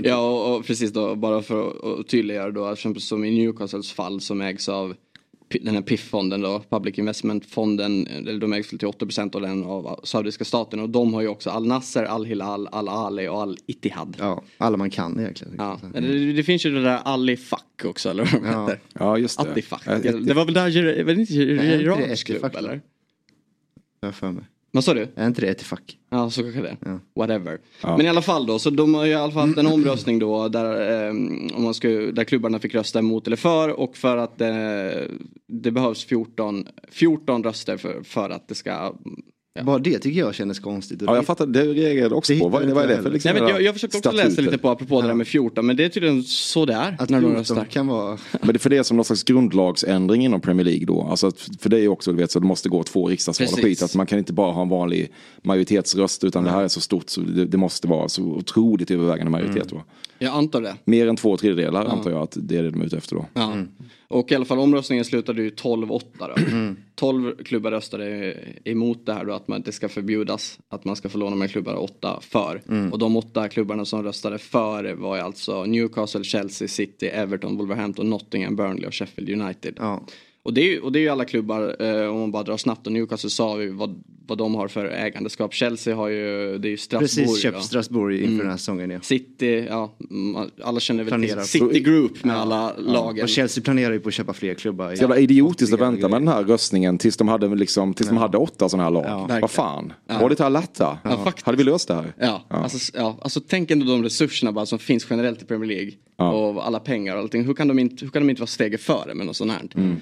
Ja och, och precis då bara för att- tydliggöra då som- i Newcastles fall som ägs av den här PIF-fonden då, Public Investment-fonden, eller de ägs till 80% av den av saudiska staten och de har ju också Al Nasser, Al Hilal, Al Ali och Al Ittihad. Ja. ja, alla man kan egentligen. Det, det finns ju det där Ali Fack också eller vad de Ja. heter. Ja, just det. Attifack. Ja, ett- Det var väl där, var det inte Gerards klubb eller? Jag har för mig. Vad sa du? Är inte det ett fack? Ja, så kanske det. Ja. Whatever. Ja. Men i alla fall då, så de har ju i alla fall haft en omröstning då där, eh, om man ska, där klubbarna fick rösta emot eller för och för att eh, det behövs 14, 14 röster för, för att det ska... Ja. Bara det tycker jag kändes konstigt. Ja, jag fattar. Det reagerade också Det på. Vad, vad är det jag för liksom Nej, men jag, jag försökte också läsa statuter? lite på apropå det där med 14 men det är tydligen så det är Att när de 14 röstar. kan vara... Men det är för det är som någon slags grundlagsändring inom Premier League då. Alltså att, för det är ju också, du vet, så det måste gå två riksdagsval och Precis. skit. Att man kan inte bara ha en vanlig majoritetsröst utan det här är så stort så det, det måste vara så otroligt övervägande majoritet då. Jag antar det. Mer än två tredjedelar antar jag att det är det de är ute efter då. Ja. Och i alla fall omröstningen slutade ju 12-8 då. 12 klubbar röstade emot det här då att man, det ska förbjudas att man ska få låna med klubbar 8 för. Och de åtta klubbarna som röstade för var alltså Newcastle, Chelsea, City, Everton, Wolverhampton, Nottingham, Burnley och Sheffield United. Ja. Och det, är, och det är ju alla klubbar, eh, om man bara drar snabbt och Newcastle sa vi vad, vad de har för ägandeskap. Chelsea har ju, det är ju Strasbourg. Precis köpt ja. Strasbourg inför Mm. den här säsongen ja. City, ja, mm, alla känner väl Planerar. till City Group med alla lagen. Och Chelsea planerar ju på att köpa fler klubbar. jävla idiotiskt att vänta med den här röstningen tills de hade, liksom, tills de hade åtta sådana här lag. Vad fan, Ja. var det till Alatta? Ja. Hade vi löst det här? Ja, Alltså, ja, alltså tänk ändå de resurserna bara som finns generellt i Premier League. Och alla pengar och allting. Hur kan de inte, hur kan de inte vara steget före med något sånt här? Mm.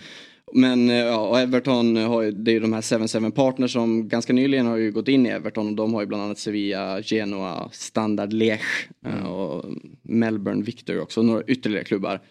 Men eh, ja, och Everton har ju, det är ju de här 7-7 partners som ganska nyligen har ju gått in i Everton och de har ju bland annat Sevilla, Genoa, Standard Liège eh, och Melbourne Victory också, några ytterligare klubbar.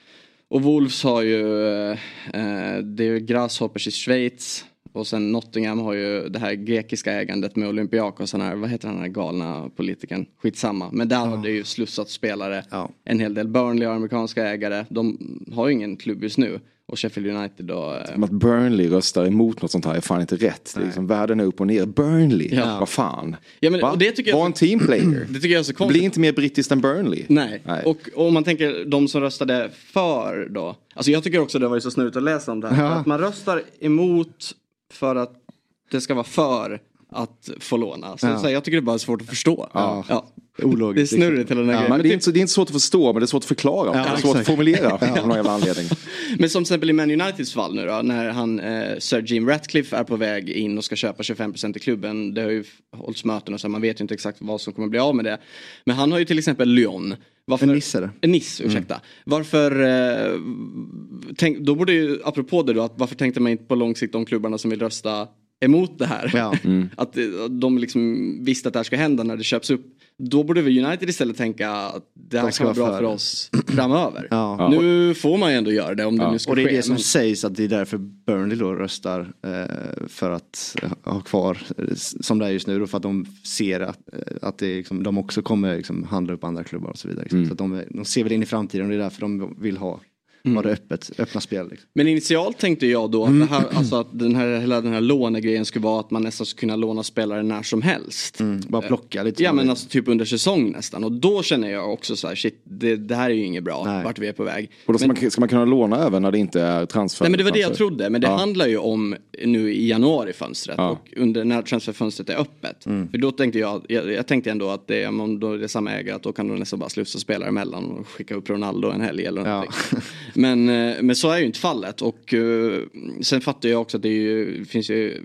Och Wolves har ju, eh, det är ju Grasshoppers i Schweiz och sen Nottingham har ju det här grekiska ägandet med Olympiakos, här, vad heter den här galna politikern? Skitsamma. Men där har det ju slussat spelare. En hel del Burnley har amerikanska ägare. De har ju ingen klubb just nu. Och Sheffield United då. eh, Som att Burnley röstar emot något sånt här är fan inte rätt. Det är liksom världen är upp och ner. Burnley, Ja. vad fan. Ja, men, Va? det tycker jag Var en teamplayer. Det tycker jag är så konstigt. Bli inte mer brittiskt än Burnley. Nej. Och, och om man tänker de som röstade för då. Alltså jag tycker också det var ju så snurrigt att läsa om det här. Ja. Att man röstar emot för att det ska vara för att få låna. Så, Ja. så här, jag tycker det är bara svårt att förstå. Ja. Ologiskt. Det är snurrigt hela den här Ja, men det, är inte det är inte svårt att förstå men det är svårt att förklara. Ja, det är svårt att formulera Ja. av någon jävla anledning. Men som till exempel i Man Uniteds fall nu då, när han, eh, Sir Jim Ratcliffe är på väg in och ska köpa 25% i klubben. Det har ju hållits möten och så, man vet ju inte exakt vad som kommer bli av med det. Men han har ju till exempel Lyon. Varför, Nice är det. En Nice, ursäkta. Varför, eh, tänk, då borde ju, apropå det då, att varför tänkte man inte på lång sikt de klubbarna som vill rösta emot det här? Ja. Att eh, de liksom visste att det här ska hända när det köps upp. Då borde väl United istället tänka att det här De ska kan vara bra för för oss framöver. Ja. Nu får man ju ändå göra det om det nu ska Och det är ske. det som men- sägs att det är därför Burnley då röstar eh, för att eh, ha kvar eh, som det är just nu. Då, för att de ser att, att det är liksom, de också kommer liksom, handla upp andra klubbar och så vidare. Liksom. Mm. Så att de, de ser väl in i framtiden och det är därför de vill ha, Mm. ha det öppet, öppna spel. Liksom. Men initialt tänkte jag då att, det här, alltså att den här, hela den här lånegrejen skulle vara att man nästan skulle kunna låna spelare när som helst. Bara plocka lite. Ja men alltså typ under säsong nästan. Och då känner jag också så här, shit det, det här är ju inget bra vart vi är på väg. Och då ska, Men- man, ska man kunna låna även när det inte är transfer? Nej men det var det jag trodde. Men det Ja. handlar ju om nu i januari-fönstret Ja. och under när transferfönstret är öppet. Mm. För då tänkte jag, jag, jag tänkte ändå att det, om då är det samma ägare att då kan de nästan bara slussa spelare emellan och skicka upp Ronaldo en helg eller någonting. Men, eh, men så är ju inte fallet och eh, sen fattar jag också att det ju, finns ju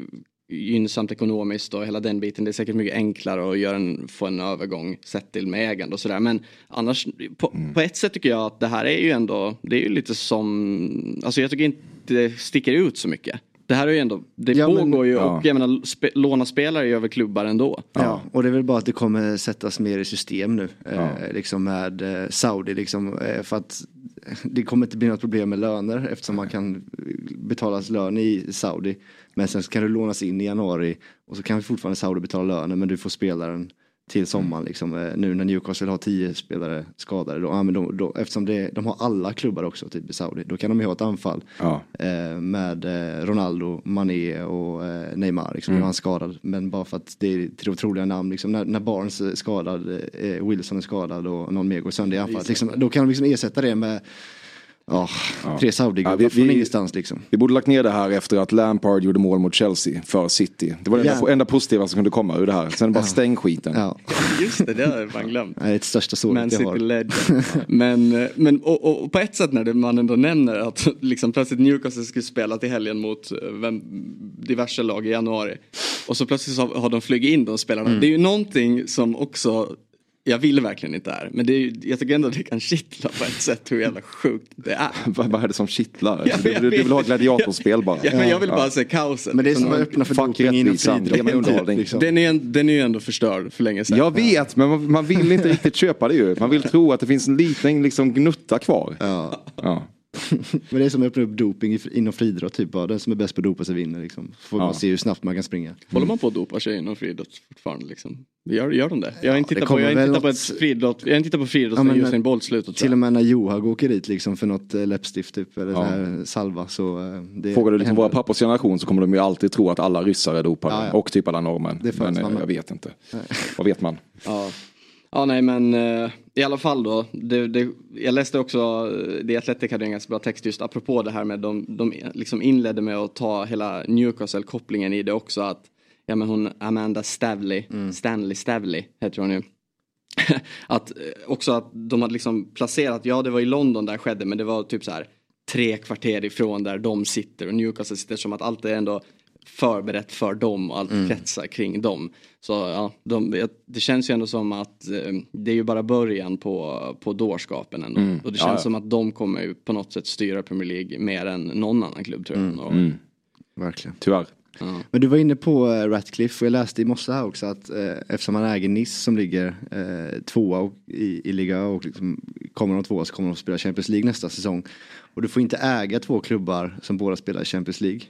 gynnsamt ekonomiskt och hela den biten. Det är säkert mycket enklare att göra en, få en övergång sett till med ägande och sådär. Men annars, på, Mm. på ett sätt tycker jag att det här är ju ändå, det är ju lite som, alltså jag tycker inte det sticker ut så mycket. Det här är ju ändå, det Ja, men- pågår ju ja. och jag menar spe, låna spelare över klubbar ändå. Ja, och det är väl bara att det kommer sättas mer i system nu. Eh, liksom med eh, Saudi liksom. Eh, för att det kommer inte bli något problem med löner eftersom man kan betalas lön i Saudi. Men sen så kan du lånas in i januari och så kan vi fortfarande Saudi betala lönen men du får spelaren till sommaren liksom. Eh, nu när Newcastle har tio spelare skadade. Då, ja, men då, då, eftersom det, de har alla klubbar också typ i Saudi. Då kan de ju ha ett anfall eh, med eh, Ronaldo, Mané och eh, Neymar. Liksom, Mm. Nu är han skadad. Men bara för att det är tre otroliga namn. Liksom, när, när Barnes är skadad, eh, Wilson är skadad och någon mer går sönder i anfallet. Liksom, då kan de liksom ersätta det med ja, tre Saudi-gubbar vi- från vi- ingenstans liksom. Vi borde lagt ner det här efter att Lampard gjorde mål mot Chelsea för City. Det var det Ja. enda, enda positiva som kunde komma ur det här. Sen bara stäng skiten. Ja. Just det, det har jag fan glömt. Det är ett största såret jag City har. Legend. men eh, men och, och, på ett sätt när det, man ändå nämner att liksom plötsligt Newcastle skulle spela till helgen mot eh, vem, diverse lag i januari. Och så plötsligt så har de flugit in de spelarna. Mm. Det är ju någonting som också jag vill verkligen inte är. Men det är, jag tycker ändå att det kan kittla på ett sätt hur jävla sjukt det är. Vad, vad är det som kittlar? Ja, du, du, du vill ha gladiatorspel bara. Ja, men jag vill bara se kaoset. Men det är som Liksom. att öppna för doping inom mig friidrotten. Liksom. Den är, den är ju ändå förstörd för länge sedan. Jag vet, men man, man vill inte riktigt köpa det ju. Man vill tro att det finns en liten liksom, gnutta kvar. Ja. Ja. Men det är som att öppna upp doping inom friidrott. Typ, bara, den som är bäst på att dopa sig vinner. Liksom. Får Ja. man se hur snabbt man kan springa. Håller man på att dopa sig inom friidrott fortfarande liksom? Gör, gör de det? Jag har inte tittat på, jag inte tittat på ett friidrott, jag har inte tittat på friidrott Ja, sen men Usain Bolt slutade. Till och med när Johag åker dit liksom för något eh, läppstift typ, eller Ja. salva så eh, det Frågar du liksom våra pappors generation så kommer de ju alltid tro att alla ryssar är dopade. Ja, ja. Och typ alla norrmän. Men man eh, jag vet inte. Vad vet man? Ja. Ja nej men eh, i alla fall då. Det, det, jag läste också, eh, det Atletic hade en ganska bra text just apropå det här med de, de liksom inledde med att ta hela Newcastle-kopplingen i det också att ja men hon Amanda Stavley, Mm. Stanley Stavley heter hon ju. att eh, också att de hade liksom placerat, ja det var i London där skedde men det var typ så här tre kvarter ifrån där de sitter och Newcastle sitter som att allt är ändå förberett för dem och allt Mm. kretsar kring dem. Så ja, de, det känns ju ändå som att eh, det är ju bara början på, på dårskapen ändå. Mm. Och det Ja, känns ja. som att de kommer ju på något sätt styra Premier League mer än någon annan klubb tror jag. Och, Mm. Verkligen. Tyvärr. ja. Men du var inne på eh, Ratcliffe och jag läste i morse här också att eh, eftersom han äger Nice som ligger eh, tvåa och, i, i liga och liksom, kommer de tvåa så kommer de att spela Champions League nästa säsong. Och du får inte äga två klubbar som båda spelar Champions League.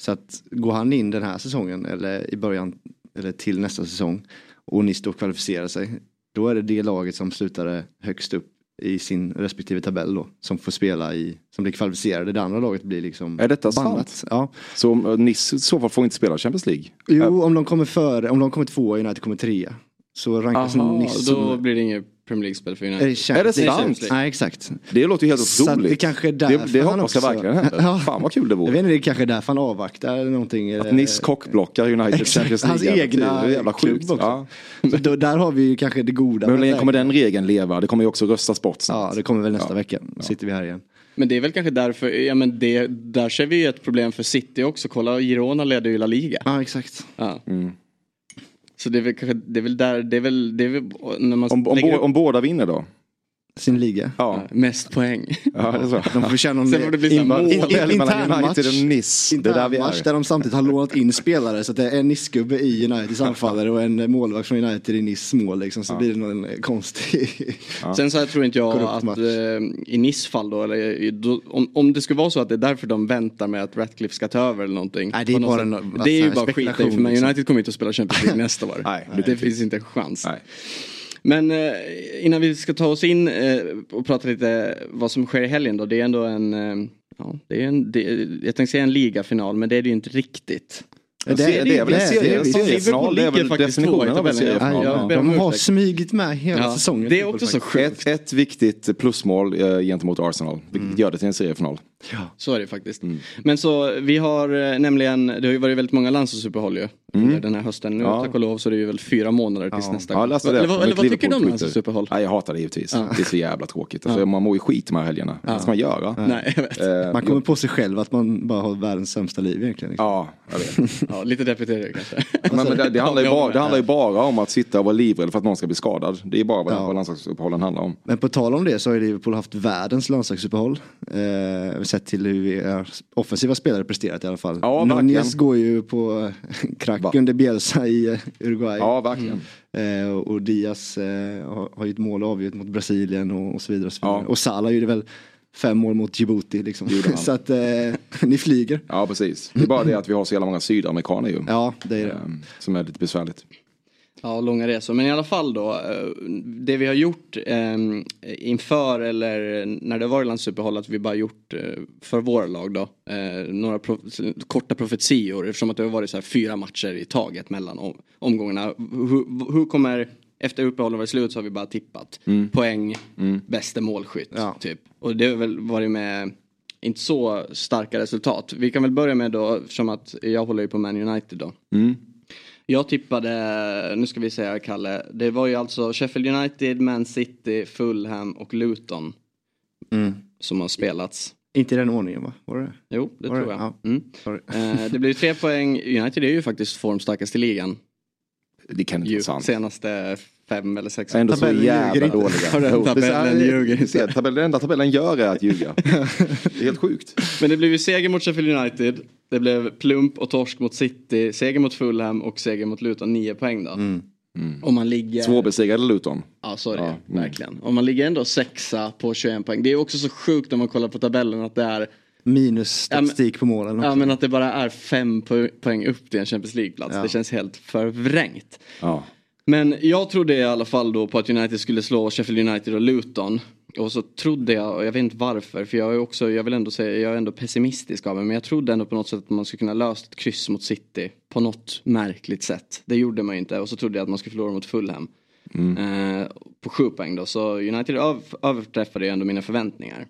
Så att går han in den här säsongen eller i början eller till nästa säsong och då kvalificerar sig. Då är det det laget som slutade högst upp i sin respektive tabell då. Som får spela i, som blir kvalificerade. Det andra laget blir liksom Är detta bannat. sant? Ja. Så om, eh, Nice i så fall får inte spela Champions League? Jo, om de kommer före, om de kommer tvåa och United kommer trea. Så rankas Aha, Nice då som... blir det inget Premier League-spel för Är United. det Champions Är det sant? Nej, exakt. Det låter ju helt Så otroligt. det kanske är det, därför det han hoppas jag också- verkligen händer. Ja. Fan vad kul det Jag vore. vet inte, det är kanske är därför han avvaktar eller någonting. Att Nice kockblockar United Exakt, Champions League. hans egna. Det är jävla klubb sjukt. också. Ja. Då, där har vi ju kanske det goda. Men hur länge kommer den regeln leva? Det kommer ju också röstas bort snart. Ja, det kommer väl nästa Ja. vecka. Sitter vi här igen. Men det är väl kanske därför, ja men det, där ser vi ju ett problem för City också. Kolla, Girona leder ju La Liga. Ja, exakt. Ja. Mm. Så det är väl kanske, det är väl där, det är väl, det är väl när man Om, om, bo, upp om båda vinner då? Sin liga. Ja, mest poäng. ja det är så. De får känna om Sen får det bli in- mål. in- mellan intern match. United och Nice. Det är där vi match är. där de samtidigt har lånat in spelare så att det är en Nice-gubbe i Uniteds anfallare och en målvakt från United i Nice mål liksom. Så blir det någon konstig... Sen så här tror inte jag att match. eh, i Nice fall då, eller då, om, om det skulle vara så att det är därför de väntar med att Ratcliffe ska ta över eller någonting. Nej, det är på något bara sätt. en- alltså, det är ju en bara skit i, för Man liksom. United kommer inte att spela Champions League nästa år. Nej, det nej. finns inte en chans. Nej. Men eh, innan vi ska ta oss in eh, och prata lite vad som sker i helgen då. Det är ändå en, eh, ja, det är en det, jag tänkte säga en ligafinal men det är det ju inte riktigt. Det, Det är- det är väl en seriefinal, det är väl definitionen av en seriefinal. Ja, Ja, De har smugit med hela Ja, säsongen. det är också så sjukt. Ett, ett viktigt plusmål gentemot Arsenal, vilket Mm. gör det till en seriefinal. Så är det faktiskt. Mm. Men så vi har nämligen, det har ju varit väldigt många landslagsuppehåll ju. Under Den här hösten. Nu Mm. Ja. tack och lov så är det ju väl fyra månader tills nästa Ja, jag läste det. Eller, vad- eller vad tycker du om Liverpool-Twitter. landslagsuppehåll? Nej, jag hatar det givetvis. Det är så jävla tråkigt. Alltså, Man mår ju skit de här helgerna. Vad ska man göra? Nej, jag vet. Eh, Man kommer på sig själv att man bara har världens sämsta liv egentligen. Liksom. Ja, jag vet. Ja, lite deppigt är det kanske. Men, men det, det, handlar ju Ja, bara, det ja. handlar ju bara om att sitta och vara livrädd för att någon ska bli skadad. Det är bara vad, Ja. vad landslagsuppehållen handlar om. Men på tal om det så har ju Liverpool haft världens landslagsuppehåll. Eh, sett till hur vi är offensiva spelare presterat i alla fall. Ja, Nunez går ju på krack Va? under Bielsa i eh, Uruguay. Ja, verkligen. Eh, och Diaz eh, har, har ju ett mål avgjort mot Brasilien och, och så vidare. Och, så vidare. Ja. och Salah gjorde väl fem mål mot Djibouti liksom. så att eh, ni flyger. Ja, precis. Det är bara det att vi har så jävla många sydamerikaner ju. Ja, det är det. Ehm, Som är lite besvärligt. Ja, långa resor. Men i alla fall då. eh, Det vi har gjort eh, inför eller när det var landslagsuppehåll att vi bara gjort eh, för våra lag då. Eh, några pro korta profetior eftersom att det har varit så här fyra matcher i taget mellan om omgångarna. Hur, hur kommer efter uppehållet var slut så har vi bara tippat. Poäng, bästa målskytt. Ja. Typ. Och det har väl varit med inte så starka resultat. Vi kan väl börja med då, eftersom att jag håller ju på Man United då. Jag tippade, nu ska vi säga Kalle, det var ju alltså Sheffield United, Man City, Fulham och Luton. Mm. Som har spelats. Inte i den ordningen va? Var det det? Jo, det Var det? tror jag. Ja. Mm. Eh, det blir tre poäng. United är ju faktiskt formstarkast i ligan. Det kan inte vara sant. senaste fem eller sex Ändå så Tabellen jävla ljuger dåliga. Det så tabellen ljuger inte. tabellen, Det enda tabellen gör är att ljuga. Det är helt sjukt. Men det blev ju seger mot Sheffield United. Det blev plump och torsk mot City, seger mot Fulham och seger mot Luton. Nio poäng då. Om man ligger... Svårbesegrade Luton. Ja så är det Ja, mm. verkligen. Om man ligger ändå sexa på 21 poäng. Det är också så sjukt när man kollar på tabellen att det är Minus statistik på målen också. Ja men att det bara är fem po- poäng upp till en Champions League-plats. Ja. Det känns helt förvrängt. Ja. Men jag trodde i alla fall då på att United skulle slå Sheffield United och Luton. Och så trodde jag, och jag vet inte varför, för jag är också, jag vill ändå säga, jag är ändå pessimistisk av mig. Men jag trodde ändå på något sätt att man skulle kunna lösa ett kryss mot City. På något märkligt sätt. Det gjorde man ju inte. Och så trodde jag att man skulle förlora mot Fulham. Eh, på sju poäng då. Så United öv, överträffade ju ändå mina förväntningar.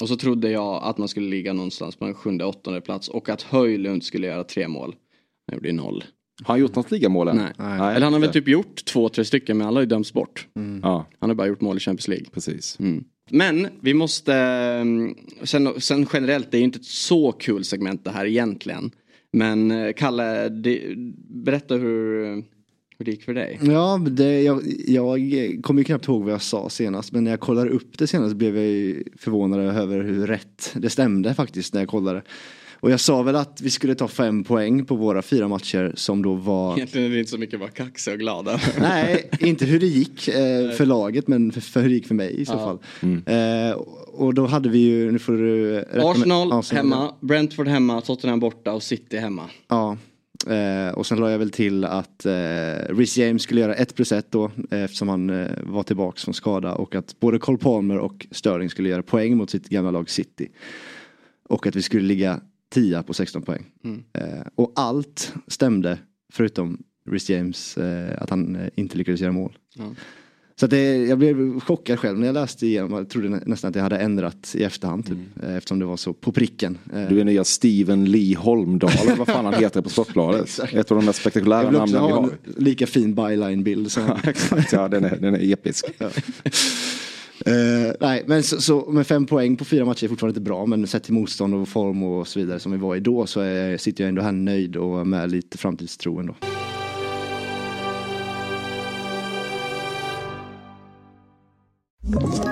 Och så trodde jag att man skulle ligga någonstans på en sjunde, åttonde plats. Och att Höjlund skulle göra tre mål. Han gjorde ju noll. Har han gjort något ligamål än? Nej. Eller han har väl typ gjort två, tre stycken men alla har ju dömts bort. Ja, Han har bara gjort mål i Champions League. precis. Mm. Men vi måste, mm, sen, sen generellt, det är ju inte ett så kul segment det här egentligen. Men eh, Kalle, det, berätta hur, hur det gick för dig. Ja, det, jag, jag kommer ju knappt ihåg vad jag sa senast men när jag kollade upp det senast blev jag ju förvånad över hur rätt det stämde faktiskt när jag kollade. Och jag sa väl att vi skulle ta fem poäng på våra fyra matcher som då var Egentligen är det inte så mycket att vara kaxig och glad. Nej, inte hur det gick eh, för laget men för, för hur det gick för mig i så fall. Eh, och då hade vi ju, nu får du Arsenal Arsenal, hemma, Brentford hemma, Tottenham borta och City hemma. Ja. Eh, och sen la jag väl till att eh, Rhys James skulle göra 1 plus 1 då eh, eftersom han eh, var tillbaks från skada och att både Cole Palmer och Sterling skulle göra poäng mot sitt gamla lag City. Och att vi skulle ligga 10 på 16 poäng. Eh, och allt stämde förutom Rhys James, eh, att han eh, inte lyckades göra mål. Ja. Så att det, jag blev chockad själv när jag läste igenom. Jag trodde nä- nästan att jag hade ändrat i efterhand typ, eh, eftersom det var så på pricken. Eh, Du är nya Steven Lee Holmdahl, eller vad fan han heter på Sportbladet. Ett av de mest spektakulära jag vill också namnen vi ha har. en lika fin byline-bild Exakt, ja den är, den är episk. Uh, nej, men så, så med fem poäng på fyra matcher är fortfarande inte bra. Men sett till motstånd och form och så vidare som vi var i då så är, sitter jag ändå här nöjd och med lite framtidstro ändå. Ett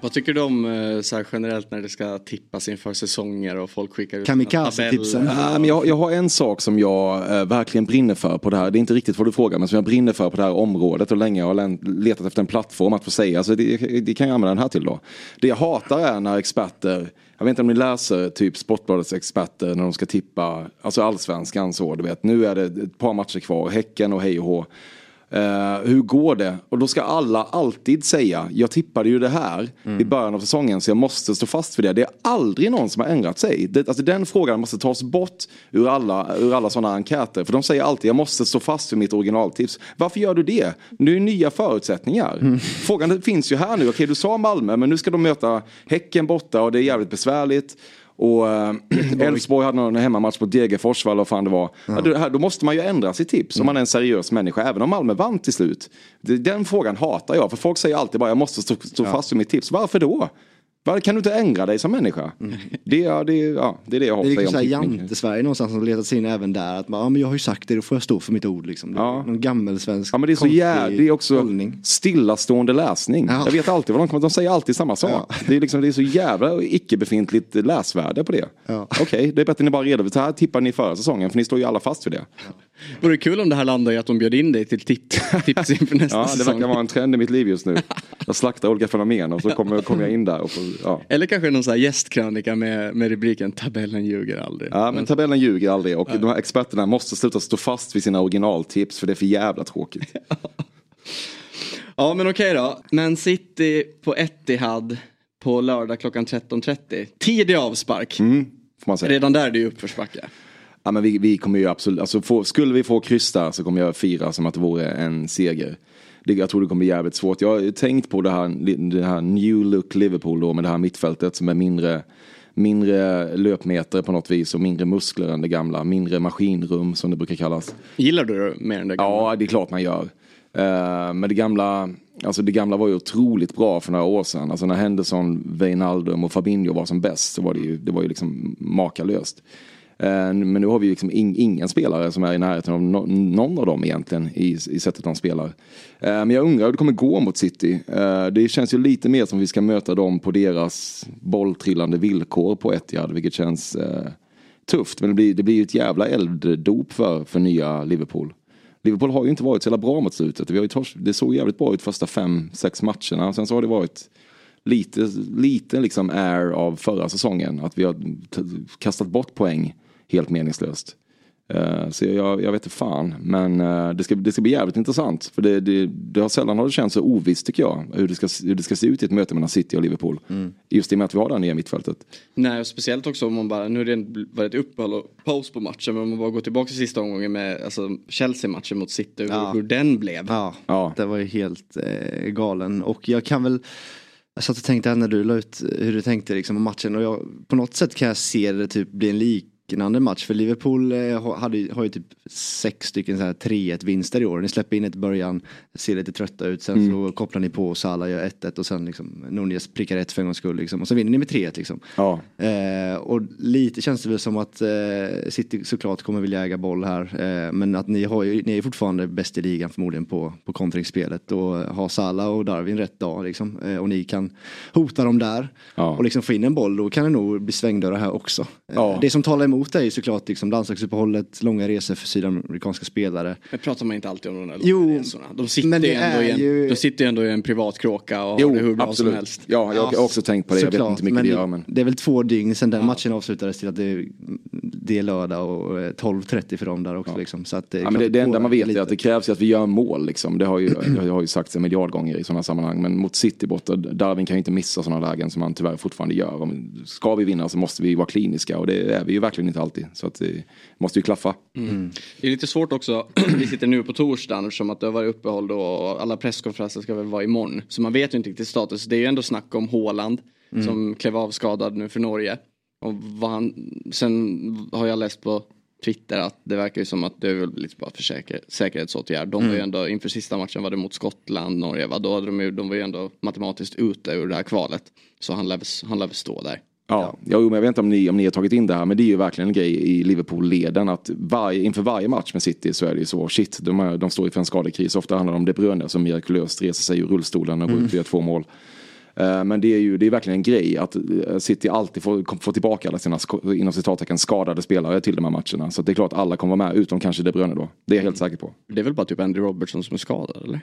Vad tycker du om eh, så här generellt när det ska tippas inför säsonger och folk skickar ut Kamikaze-tipsen. Ja, men jag, jag har en sak som jag eh, verkligen brinner för på det här. Det är inte riktigt vad du frågar men som jag brinner för på det här området och länge har län- letat efter en plattform att få säga. Så det, det kan jag använda den här till då. Det jag hatar är när experter jag vet inte om ni läser typ Sportbladets experter när de ska tippa, alltså allsvenskan så, du vet. Nu är det ett par matcher kvar, Häcken och hej och hå. Eh, hur går det? Och då ska alla alltid säga, jag tippade ju det här i början av säsongen så jag måste stå fast vid det. Det är aldrig någon som har ändrat sig. Det, alltså den frågan måste tas bort ur alla, ur alla sådana enkäter. För de säger alltid, jag måste stå fast vid mitt originaltips. Varför gör du det? Nu är nya förutsättningar. Frågan finns ju här nu. Okej, du sa Malmö, men nu ska de möta Häcken borta och det är jävligt besvärligt. Och eh, Elfsborg hade någon hemmamatch mot Degerfors, eller vad fan det var. Ja. här, då måste man ju ändra sitt tips om man är en seriös människa, även om Malmö vann till slut. Den frågan hatar jag, för folk säger alltid bara jag måste stå, stå fast vid mitt tips. Varför då? Var, kan du inte ändra dig som människa? Det, är- det, ja, det är det jag har Det är liksom. Jante-Sverige någonstans som letat sig in även där. Att man, ja, men jag har ju sagt det, då får jag stå för mitt ord liksom. Ja. Någon gammelsvensk Ja men det är så jävla, det är också hållning. stillastående läsning. Ja. Jag vet alltid vad de kommer, de säger alltid samma sak. Det, är liksom, det är så jävla icke-befintligt läsvärde på det. Ja. Okej, det är bättre att ni bara redovisar, så här tippar ni förra säsongen, för ni står ju alla fast vid det. Vore det kul om det här landar i att de bjöd in dig till tips, tips inför nästa Ja, det säsong? verkar vara en trend i mitt liv just nu. Jag slaktar olika fenomen och så kommer, kommer jag in där. Och får, ja. Eller kanske någon sån här gästkrönika med, med rubriken tabellen ljuger aldrig. ja, men tabellen ljuger aldrig och de här experterna måste sluta stå fast vid sina originaltips för det är för jävla tråkigt. Ja men okej då. Men City på Etihad på lördag klockan 13.30. Tidig avspark. Får man säga. Redan där är det ju uppförsbacke. Ja, men vi, vi kommer ju absolut, alltså få, skulle vi få kryss där så kommer jag fira som att det vore en seger. Jag tror det kommer bli jävligt svårt. Jag har tänkt på det här, det här new look Liverpool då med det här mittfältet som är mindre, mindre löpmeter på något vis och mindre muskler än det gamla. Mindre maskinrum som det brukar kallas. Gillar du det mer än det gamla? Ja, det är klart man gör. Eh, men det gamla, alltså det gamla var ju otroligt bra för några år sedan. Alltså när Henderson, Wijnaldum och Fabinho var som bäst så var det ju, det var ju liksom makalöst. Eh, men nu har vi ju liksom in, ingen spelare som är i närheten av no, någon av dem egentligen i, i sättet de spelar. Eh, men jag undrar hur det kommer gå mot City. Eh, det känns ju lite mer som vi ska möta dem på deras bolltrillande villkor på Etihad, vilket känns tufft. Men det blir, det blir ju ett jävla elddop för, för nya Liverpool. Liverpool har ju inte varit så jävla bra mot slutet. Vi har ju tors- det såg jävligt bra ut första fem, sex matcherna. Sen så har det varit lite, lite liksom air av förra säsongen. Att vi har kastat bort poäng helt meningslöst. Eh, Så jag, jag vet inte fan. Men eh, det ska, det ska bli jävligt intressant. För det, det, det har sällan har det känts så ovisst tycker jag. Hur det, ska, hur det ska se ut i ett möte mellan City och Liverpool. Just i och med att vi har det här nya mittfältet. Nej, och speciellt också om man bara, nu har det varit uppehåll och paus på matchen, men om man bara går tillbaka till sista omgången med alltså, Chelsea-matchen mot City, hur, Ja. hur den blev. Ja, Ja. det var ju helt eh, galen. Och jag kan väl, jag satt och tänkte när du la ut hur du tänkte liksom om matchen och jag, på något sätt kan jag se det typ bli en liknande match. För Liverpool eh, har- hade, har ju typ sex stycken så här 3-1 vinster i år. Ni släpper in ett i början, ser lite trötta ut, sen så kopplar ni på och Salah gör 1-1 och sen liksom Nunez prickar ett för en gångs skull liksom. Och så vinner ni med 3-1 liksom. Ja, Eh, och lite känns det väl som att eh, City såklart kommer vilja äga boll här. Eh, men att ni, har ju, ni är fortfarande bäst i ligan förmodligen på, på kontringsspelet. Och har Salah och Darwin rätt dag liksom. Eh, och ni kan hota dem där. Ja. Och liksom få in en boll. Då kan det nog bli svängdörrar här också. Eh, Ja. Det som talar emot är ju såklart liksom landslagsuppehållet, långa resor för sydamerikanska spelare. Men pratar man inte alltid om de där Jo, långa resorna? De sitter, ju ändå i en, ju- de sitter ju ändå i en privat kråka och har jo det hur bra absolut. som helst. Ja, jag har också tänkt på det. Jag vet inte mycket men det gör men. det är väl två dygn sedan den matchen avslutades till att det, det är lördag och eh, 12.30 för dem där också. Liksom. Så att det, är Ja, men det, det enda man vet påverkar är att det lite. krävs ju att vi gör mål. Liksom. Det, har ju, det har ju sagts en miljard gånger i sådana sammanhang. Men mot City borta, Darwin kan ju inte missa sådana lägen som han tyvärr fortfarande gör. Om, ska vi vinna så måste vi vara kliniska och det är vi ju verkligen inte alltid. Så att det måste ju klaffa. Det är lite svårt också, vi sitter nu på torsdagen eftersom att det har varit uppehåll då och alla presskonferenser ska väl vara imorgon. Så man vet ju inte riktigt status. Det är ju ändå snack om Haaland som klev av skadad nu för Norge. Och vad han, sen har jag läst på Twitter att det verkar ju som att det är väl lite bara för säker, säkerhetsåtgärd. De var ju ändå, inför sista matchen var det mot Skottland, Norge, va? Då hade de, ju, de var ju ändå matematiskt ute ur det här kvalet. Så han lär, han lär väl stå där. Ja, ja. men jag vet inte om ni, om ni har tagit in det här, men det är ju verkligen en grej i Liverpool-leden att varje, inför varje match med City så är det ju så, shit, de, är, de står inför en skadekris. Ofta handlar det om De Bruyne som mirakulöst reser sig ur rullstolen och går ut och gör två mål. Eh, Men det är ju det är verkligen en grej att eh, City alltid får, får tillbaka alla sina inom citattecken skadade spelare till de här matcherna. Så det är klart att alla kommer vara med, utom kanske De Bruyne då. Det är jag helt säker på. Det är väl bara typ Andy Robertson som är skadad eller?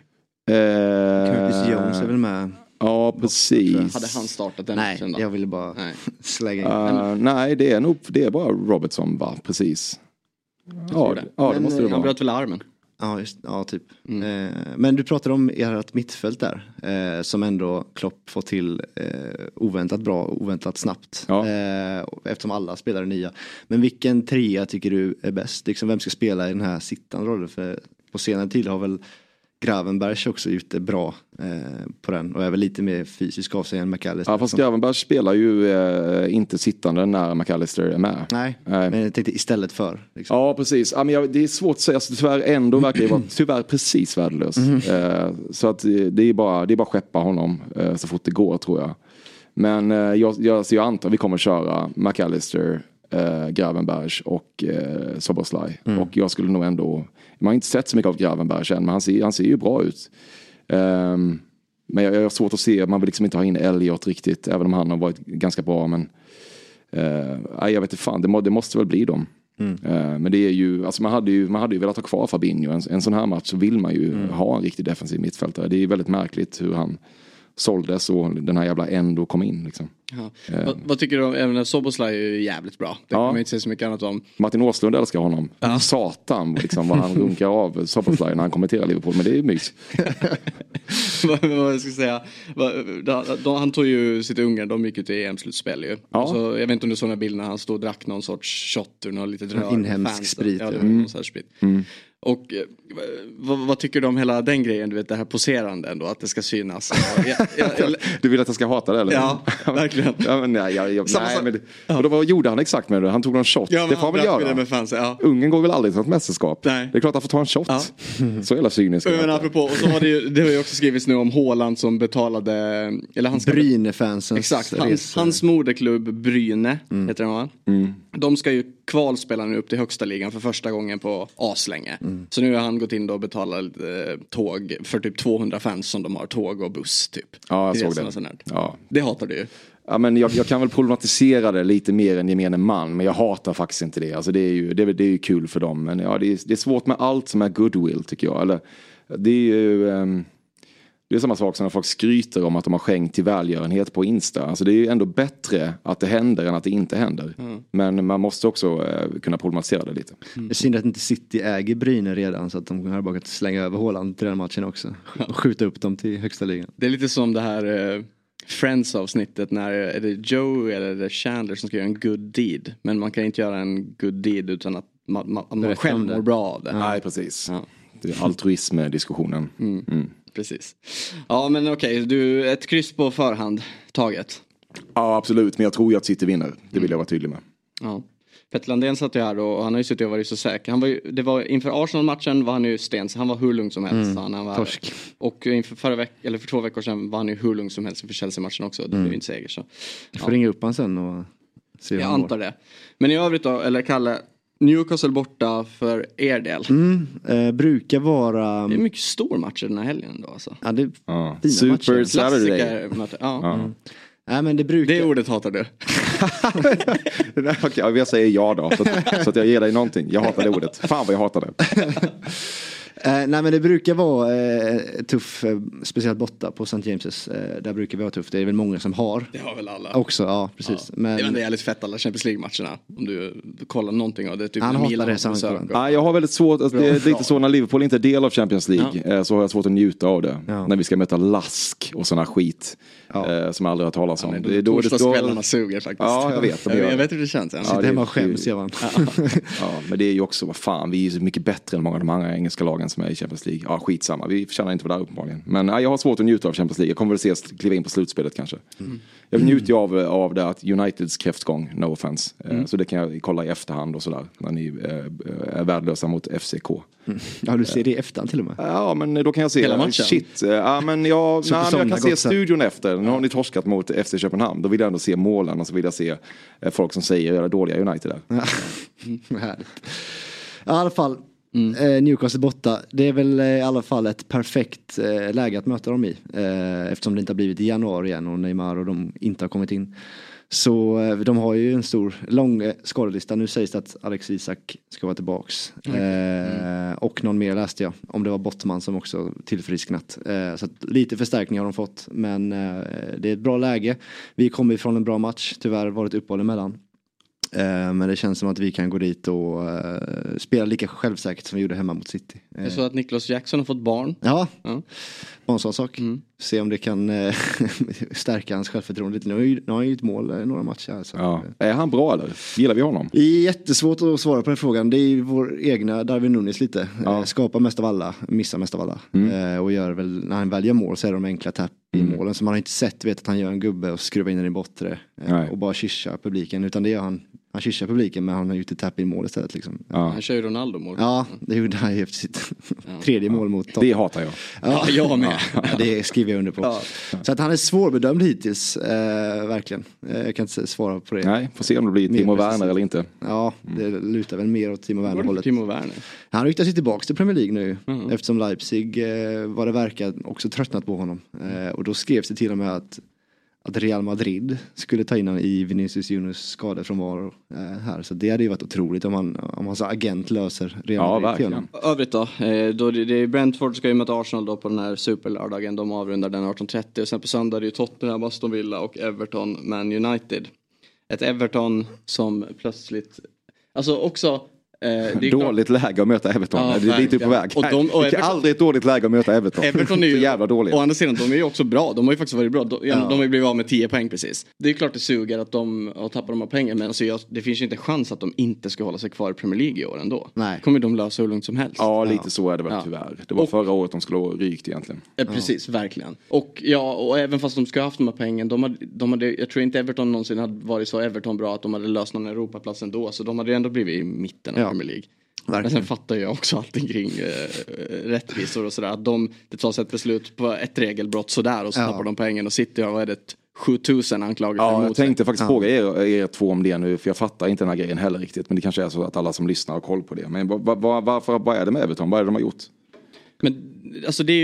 Curtis Jones är väl med? Ja, precis. Hade han startat den Nej, matchen då? jag ville bara Nej. slänga in. Eh, nej, det är nog det är bara Robertson va, precis. Ja, det. ja, det Men, måste det eh, Han vara. bröt väl armen? Ja, just, ja typ. Mm. Eh, men du pratade om ert mittfält där. Eh, som ändå Klopp får till eh, oväntat bra, oväntat snabbt. Ja. Eh, eftersom alla spelare är nya. Men vilken trea tycker du är bäst? Liksom, vem ska spela i den här sittande rollen? För på senare tid har väl Gravenbergs också gjort det bra eh, på den. Och är väl lite mer fysisk av sig än McAllister. Ja, fast Gravenberg spelar ju eh, inte sittande när McAllister är med. Nej, Nej. men jag tänkte istället för. Liksom. Ja, precis. Ja, men jag, det är svårt att säga. Alltså, tyvärr ändå verkar ju vara tyvärr precis värdelös. Eh, så att eh, det är bara det är bara att skeppa honom eh, så fort det går tror jag. Men eh, jag, jag, så jag antar vi kommer köra McAllister, eh, Gravenbergs och eh, Soboslaj. Och jag skulle nog ändå, man har inte sett så mycket av Gravenbergs än, men han ser, han ser ju bra ut. Ehm, men jag, jag har svårt att se, man vill liksom inte ha in Elliot riktigt, även om han har varit ganska bra. Men nej, jag vet inte fan, det, må, det måste väl bli dem. Eh, men det är ju, alltså man hade ju, man hade ju velat ha kvar Fabinho. En, en sån här match så vill man ju ha en riktig defensiv mittfältare. Det är väldigt märkligt hur han såldes och den här jävla Endo kom in. Liksom. Ja. Vad, vad tycker du om, även Soboslaj är ju jävligt bra. Det Ja. kan man inte säga så mycket annat om. Martin Åslund älskar honom. Satan liksom, vad han runkar av Soboslaj när han kommenterar Liverpool. Men det är mys. vad vad jag ska säga. Han tog ju sitt Ungern, de gick ut i EM-slutspel ju. Ja. Så, jag vet inte om du såg den här bilden när han stod och drack någon sorts shot ur någon litet rör. inhemsk sprit, Ja, ja. här sprit. Och eh, vad, vad tycker du om hela den grejen, du vet det här poserande ändå, att det ska synas. Jag, jag, jag, Du vill att jag ska hata det eller? Ja, verkligen. ja, men, nej, jag, jag, nej, men, och då, vad gjorde han exakt med det? Han tog någon shot. ja, det får han väl göra? Det med fansen, ja. Ungen går väl aldrig till något mästerskap? Nej. Det är klart han får ta en shot. Ja. Så jävla cynisk. Men apropå, och så har det ju, det har ju också skrivits nu om Haaland som betalade, eller han ska Brynäfansens Exakt, hans, hans moderklubb Bryne heter den va? De ska ju kvalspela nu upp till högsta ligan för första gången på aslänge. Så nu har han gått in då och betalat eh, tåg för typ 200 fans som de har tåg och buss typ. Ja, jag såg det. och. Ja. Det hatar du ju. Ja, men jag, jag kan väl problematisera det lite mer än gemene man. Men jag hatar faktiskt inte det. Alltså, det, är ju, det, är- det är ju kul för dem. Men ja, det, är, det är svårt med allt som är goodwill tycker jag. Eller, det är ju... ehm, Det är samma sak som när folk skryter om att de har skänkt till välgörenhet på Insta. Alltså det är ju ändå bättre att det händer än att det inte händer. Men man måste också eh, kunna problematisera det lite. Det är synd att inte City äger Brynäs redan så att de hade bara kunnat slänga över Haaland till den matchen också. Och skjuta upp dem till högsta ligan. Det är lite som det här eh, Friends avsnittet när är det Joe eller är det Chandler som ska göra en good deed. Men man kan inte göra en good deed utan att man, man, man själv mår bra av det. Nej, precis. Ja. Det är altruism-diskussionen. Mm. Precis. Ja men okej, du, ett kryss på förhand taget. Ja, absolut. Men jag tror ju att City vinner. Det vill jag vara tydlig med. Ja. Petter Landén satt ju här och han har ju suttit och varit så säker. Han var ju, det var, inför Arsenal-matchen var han ju stens, han var hur lugn som helst. Han, han var, torsk. Och inför förra veck, eller för två veckor sedan var han ju hur lugn som helst inför Chelsea-matchen också. Det blev ju inte seger så. Du får ringa upp han sen och se hur Jag han antar det. Men i övrigt då, eller Kalle, Newcastle borta för er del. Mm, eh, brukar vara... Det är mycket stor match den här helgen då alltså. Ja, det är Ja. fina Super matcher. Saturday. Klassikermöte. Ja. Ja. Nej men det brukar... Det ordet hatar du. Ja, jag säger ja då. Så att, så att jag ger dig någonting. Jag hatar det ordet. Fan vad jag hatar det. Eh, nej men det brukar vara eh, tuff, eh, speciellt borta på St. James's. Eh, där brukar vi vara tufft. Det är väl många som har. Det har väl alla. Också, ja precis. Det är Men ändå jävligt fett alla Champions League-matcherna. Om du kollar någonting av det. Typ Han hatar det, och- Nej, jag har väldigt svårt, alltså, det är lite så när Liverpool inte är del av Champions League eh, så har jag svårt att njuta av det. Ja. När vi ska möta Lask och såna skit Ja. eh, som jag aldrig har talas om. Det då, det, Torsdagskvällarna då, suger faktiskt. Ja, jag vet, jag, jag vet hur det känns. Ja. Ja, sitter hemma och skäms gör man. ja, men det är ju också, vad fan, vi är ju så mycket bättre än många av de andra engelska lagen som är i Champions League. Ja, skitsamma, vi förtjänar inte vara där uppenbarligen. Men ja, jag har svårt att njuta av Champions League. Jag kommer väl ses kliva in på slutspelet kanske. Jag njuter ju av, av det att Uniteds kräftgång, no offense. Eh, Så det kan jag kolla i efterhand och sådär. När ni eh, är värdelösa mot FCK. ja du ser det i efterhand till och med. Ja men då kan jag se, Hela matchen? shit, eh, ja men jag, nej, jag kan se gått sen. studion efter. Nu har ni torskat mot FC Köpenhamn. Då vill jag ändå se målen och så vill jag se eh, folk som säger är dåliga United där. Härligt. Ja, I alla fall, eh, Newcastle borta. Det är väl eh, i alla fall ett perfekt eh, läge att möta dem i. Eh, eftersom det inte har blivit i januari igen och Neymar och de inte har kommit in. Så eh, de har ju en stor, lång eh, skadelista. Nu sägs det att Alex Isak ska vara tillbaks. Eh, och någon mer läste jag. Om det var Bottman som också tillfrisknat. Så lite förstärkning har de fått. Men det är ett bra läge. Vi kommer ifrån en bra match. Tyvärr var det ett uppehåll emellan. Eh, Men det känns som att vi kan gå dit och eh, spela lika självsäkert som vi gjorde hemma mot City. Eh, Jag såg att Niklas Jackson har fått barn. Ja, Ja. bara en sån sak. Se om det kan eh, stärka hans självförtroende lite. Nu har han ju ett mål några matcher. här, Så. Ja. Är han bra eller? Gillar vi honom? Det är jättesvårt att svara på den frågan. Det är vår egna Darwin Nunes lite. Ja. Eh, Skapar mest av alla, missar mest av alla. Eh, Och gör väl, när han väl gör mål så är det de enkla tapp i målen. Så man har inte sett, vet att han gör en gubbe och skruvar in den i bortre. eh. Och bara kyssar publiken. Utan det gör han, han kyssar publiken men han har gjort ett tapp i mål istället. Liksom. Ja. Han kör ju Ronaldo-mål. Ja, det gjorde han ju efter sitt tredje mål mot Det Tottenham. hatar jag. Ja, jag med. Ja, det skriver jag under på. Så att han är svårbedömd hittills, eh, verkligen. Eh, jag kan inte svara på det. Nej, får se om det blir Mer Timo precis. Werner eller inte. Ja, det lutar väl mer åt Timo det Werner-hållet. Timo Werner? Han ryktas ju tillbaka till Premier League nu Mm. eftersom Leipzig, eh, vad det verkar, också tröttnat på honom. Eh, och då skrevs det till och med att, att Real Madrid skulle ta in honom i Vinicius Juniors skadefrånvaro eh, här. Så det hade ju varit otroligt om, han, om hans agent löser Real Ja, Madrid till verkligen. honom. Övrigt då, eh, då det, det är Brentford ska ju möta Arsenal då på den här superlördagen. De avrundar den 18.30 och sen på söndag är det ju Tottenham, Aston Villa och Everton, Man United. Ett Everton som plötsligt, alltså också eh, det är klart- Dåligt läge att möta Everton. Ja, det är dit du är på väg. Och de- och Everton- aldrig ett dåligt läge att möta Everton. Everton är ju, Så jävla dåligt. Å andra sidan, de är ju också bra. De har ju faktiskt varit bra. De, ja. Ja. de har ju blivit av med 10 poäng precis. Det är klart det suger att de har tappat de här pengarna. Men alltså jag, det finns ju inte en chans att de inte ska hålla sig kvar i Premier League i år ändå. Nej. kommer de lösa hur lugnt som helst. Ja, lite så är det väl Ja. tyvärr. Det var Och- förra året de skulle ha rykt egentligen. Eh, Precis, verkligen. Och ja, och även fast de ska ha haft de här pengarna, de hade, de hade, jag tror inte Everton någonsin hade varit så Everton bra att de hade löst någon Europaplats ändå. Så de hade ändå blivit i mitten Ja, Premier League. Men verkligen. sen fattar jag också allting kring eh, rättvisor och sådär. Att de, det tas ett beslut på ett regelbrott sådär och så Ja. tappar de poängen och City har, vad är det, 7000 anklagelser Ja, jag emot sig. tänkte faktiskt Ja. fråga er, er två om det nu, för jag fattar inte den här grejen heller riktigt. Men det kanske är så att alla som lyssnar har koll på det. Men va, va, varför, vad är det med Everton? Vad är det de har gjort? Men alltså det är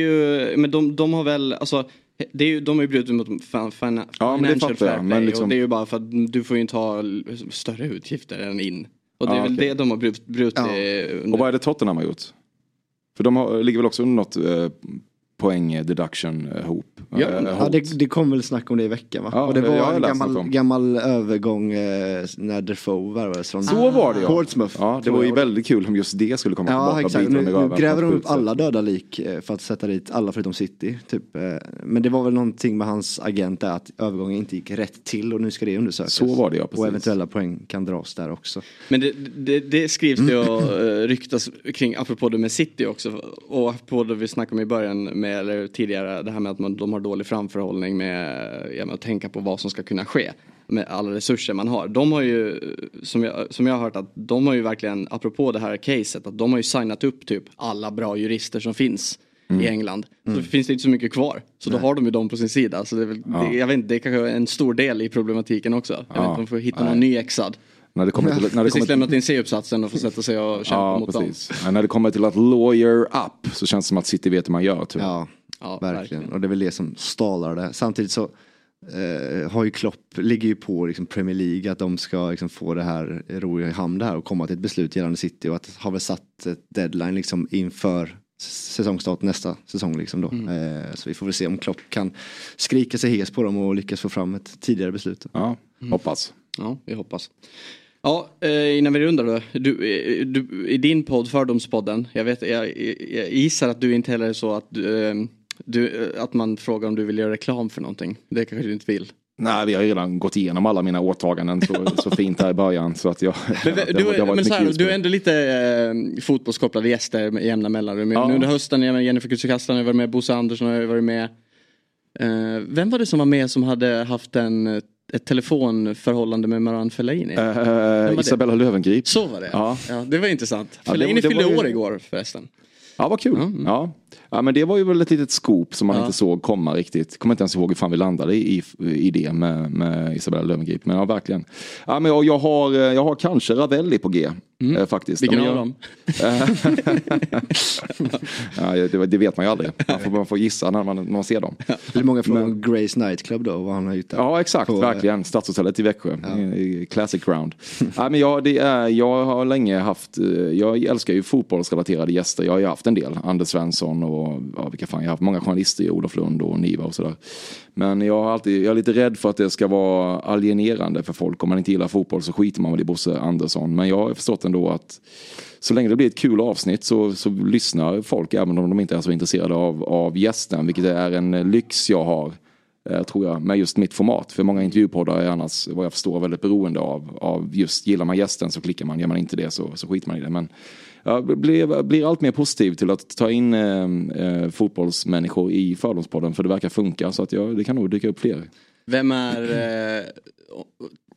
ju, men de, de har väl, alltså det är ju, de har ju brutit mot fan, fan, Ja, men financial fair men play liksom- och det är ju bara för att du får ju inte ha större utgifter än in. Och det är Ja, väl okej. det de har brut, brutit Ja. eh, under. Och vad är det Tottenham har gjort? För de har, ligger väl också under något eh, poäng deduction eh, hop. Ja, eh, Ja, det, det kom väl snack om det i veckan va? Ja, och det var en gammal, gammal övergång eh, när Defoe värvades från Så var det ja. Portsmouth. Ja, det var ju väldigt kul om just det skulle komma Ja tillbaka exakt, nu, nu gräver de upp alla döda lik eh, för att sätta dit alla förutom City. Typ. eh, Men det var väl någonting med hans agent där att övergången inte gick rätt till och nu ska det undersökas. Så var det, ja, precis. Och eventuella poäng kan dras där också. Men det, det, det skrivs det och uh, ryktas kring, apropå det med City också, och apropå det vi snackade om i början, med, eller tidigare, det här med att man, de har dålig framförhållning med, ja, med att tänka på vad som ska kunna ske med alla resurser man har. De har ju, som jag, som jag har hört, att de har ju verkligen, apropå det här caset, att de har ju signat upp typ alla bra jurister som finns i England. Så finns det inte så mycket kvar. Så då har de ju dem på sin sida. Så det är väl, det, jag vet inte, det är kanske en stor del i problematiken också. Jag vet inte, de får hitta någon ny exad. När det kommer till, när det Precis kommer till, lämnat in C-uppsatsen och får sätta sig och kämpa ja, mot dem. precis. Men när det kommer till att lawyer up så känns det som att City vet hur man gör tyvärr. Ja, Ja, verkligen. verkligen. Och det är väl det som stalar det. Samtidigt så eh, har ju Klopp, ligger ju på liksom Premier League att de ska liksom få det här ro i hamn det här och komma till ett beslut gällande City och att har väl satt ett deadline liksom inför säsongstart nästa säsong liksom då. Mm. Eh, så vi får väl se om Klopp kan skrika sig hes på dem och lyckas få fram ett tidigare beslut. Ja, Mm. hoppas. Ja, vi hoppas. Ja, eh, innan vi rundar då. Du, eh, du, I din podd, Fördomspodden, jag, vet, jag, jag gissar att du inte heller är så att, du, eh, du, eh, att man frågar om du vill göra reklam för någonting. Det kanske du inte vill. Nej, vi har redan gått igenom alla mina åtaganden så, så fint här i början. Så att jag, Men, det du, det men så här, du är ändå lite eh, fotbollskopplade gäster med jämna mellanrum. Ja. Nu under hösten, Jennifer Kücükaslan har varit med, Bosse Andersson har varit med. Eh, vem var det som var med som hade haft en, ett telefonförhållande med Maran Fellaini? Eh, det? Isabella Löwengrip. Så var det Ja. ja. Det var intressant. Ja, det- Fellaini det fyllde ju- år igår förresten. Ja, vad kul. Mm. Ja. Ja, men det var ju väl ett litet scoop som man Ja. inte såg komma riktigt. Kommer inte ens ihåg hur fan vi landade i, i det med, med Isabella Löwengrip. Men ja, verkligen. Ja, men jag, jag, har, eh, jag har kanske Ravelli på G. Eh, faktiskt. Vilken av dem? ja, det, det vet man ju aldrig. Man får, man får gissa när man, när man ser dem. Hur många frågar om Grace Nightclub då, vad han har gjort där? Ja exakt, På, eh, verkligen. Stadshotellet i Växjö. I Classic ground. ja, men jag, det är, jag har länge haft, jag älskar ju fotbollsrelaterade gäster. Jag har ju haft en del. Anders Svensson och ja, vilka fan, jag har haft många journalister i Olof Lund och Niva och sådär. Men jag, har alltid, jag är lite rädd för att det ska vara alienerande för folk. Om man inte gillar fotboll så skiter man väl i Bosse Andersson. Men jag har förstått ändå att så länge det blir ett kul avsnitt så, så lyssnar folk även om de inte är så intresserade av, av gästen. Vilket är en lyx jag har. Eh, tror jag, med just mitt format. För många intervjupoddar är annars, vad jag förstår, väldigt beroende av, av just, gillar man gästen så klickar man, gör man inte det så, så skiter man i det. Men jag blir, blir allt mer positiv till att ta in eh, eh, fotbollsmänniskor i Fördomspodden. För det verkar funka, så att jag, det kan nog dyka upp fler. Vem är eh,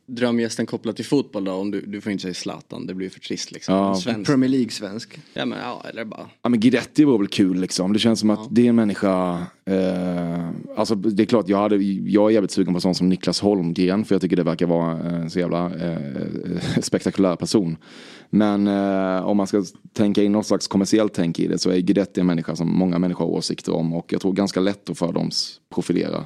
drömgästen kopplat till fotboll då? Om du, du får inte säga Zlatan, det blir för trist liksom. Ja. Svensk. Premier League-svensk. Ja, men, ja, eller bara... Ja men Guidetti var väl kul liksom. Det känns som att det är en människa. Eh, alltså det är klart jag, hade, jag är jävligt sugen på sån som Niklas Holmgren. För jag tycker det verkar vara en så jävla eh, spektakulär person. Men eh, om man ska tänka in något slags kommersiellt tänk i det så är Guidetti en människa som många människor har åsikter om. Och jag tror ganska lätt att fördomsprofilera.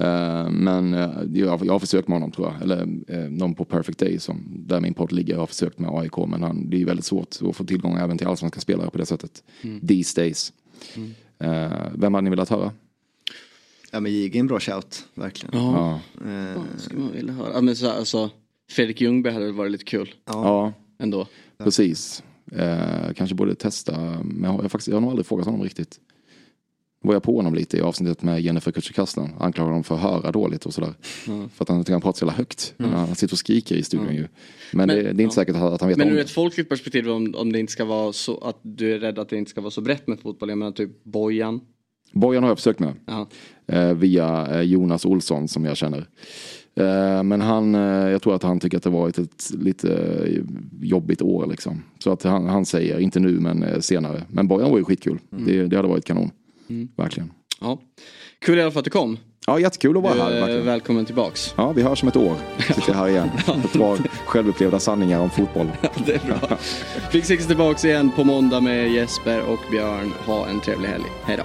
Eh, Men eh, jag, jag har försökt med honom tror jag. Eller eh, någon på Perfect Day som där min podd ligger. Jag har försökt med AIK men han, det är väldigt svårt att få tillgång även till allsvenska spelare på det sättet. These days. Eh, Vem hade ni velat höra? Ja men Jigge är en bra shout, verkligen. Ja. Eh, Ska man vilja höra. Ja, men så, alltså, Fredrik Ljungberg hade varit lite kul Ja, ändå. precis. Eh, kanske borde testa. Men jag har, jag, faktiskt, jag har nog aldrig frågat honom riktigt. Var jag på honom lite i avsnittet med Jennifer Kücükaslan. Anklagade honom för att höra dåligt och sådär. För att han tycker han pratar så jävla högt. Han sitter och skriker i studion ju. Men, det, det är inte ja. säkert att han vet Men ur ett folkligt perspektiv om, om det inte ska vara så att du är rädd att det inte ska vara så brett med fotboll. Jag menar typ Bojan. Bojan har jag försökt med. Eh, via eh, Jonas Olsson som jag känner. Eh, men han, eh, jag tror att han tycker att det varit ett lite jobbigt år liksom. Så att han, han säger, inte nu men senare. Men Bojan var ju skitkul. Det, det hade varit kanon. Verkligen. Ja. Kul i alla fall att du kom. Ja, jättekul att vara här. Eh, Verkligen. välkommen tillbaks. Ja, vi hörs om ett år. Sitter jag här igen. Och drar självupplevda sanningar om fotboll. Det är bra. Six är tillbaks igen på måndag med Jesper och Björn. Ha en trevlig helg. Hej då.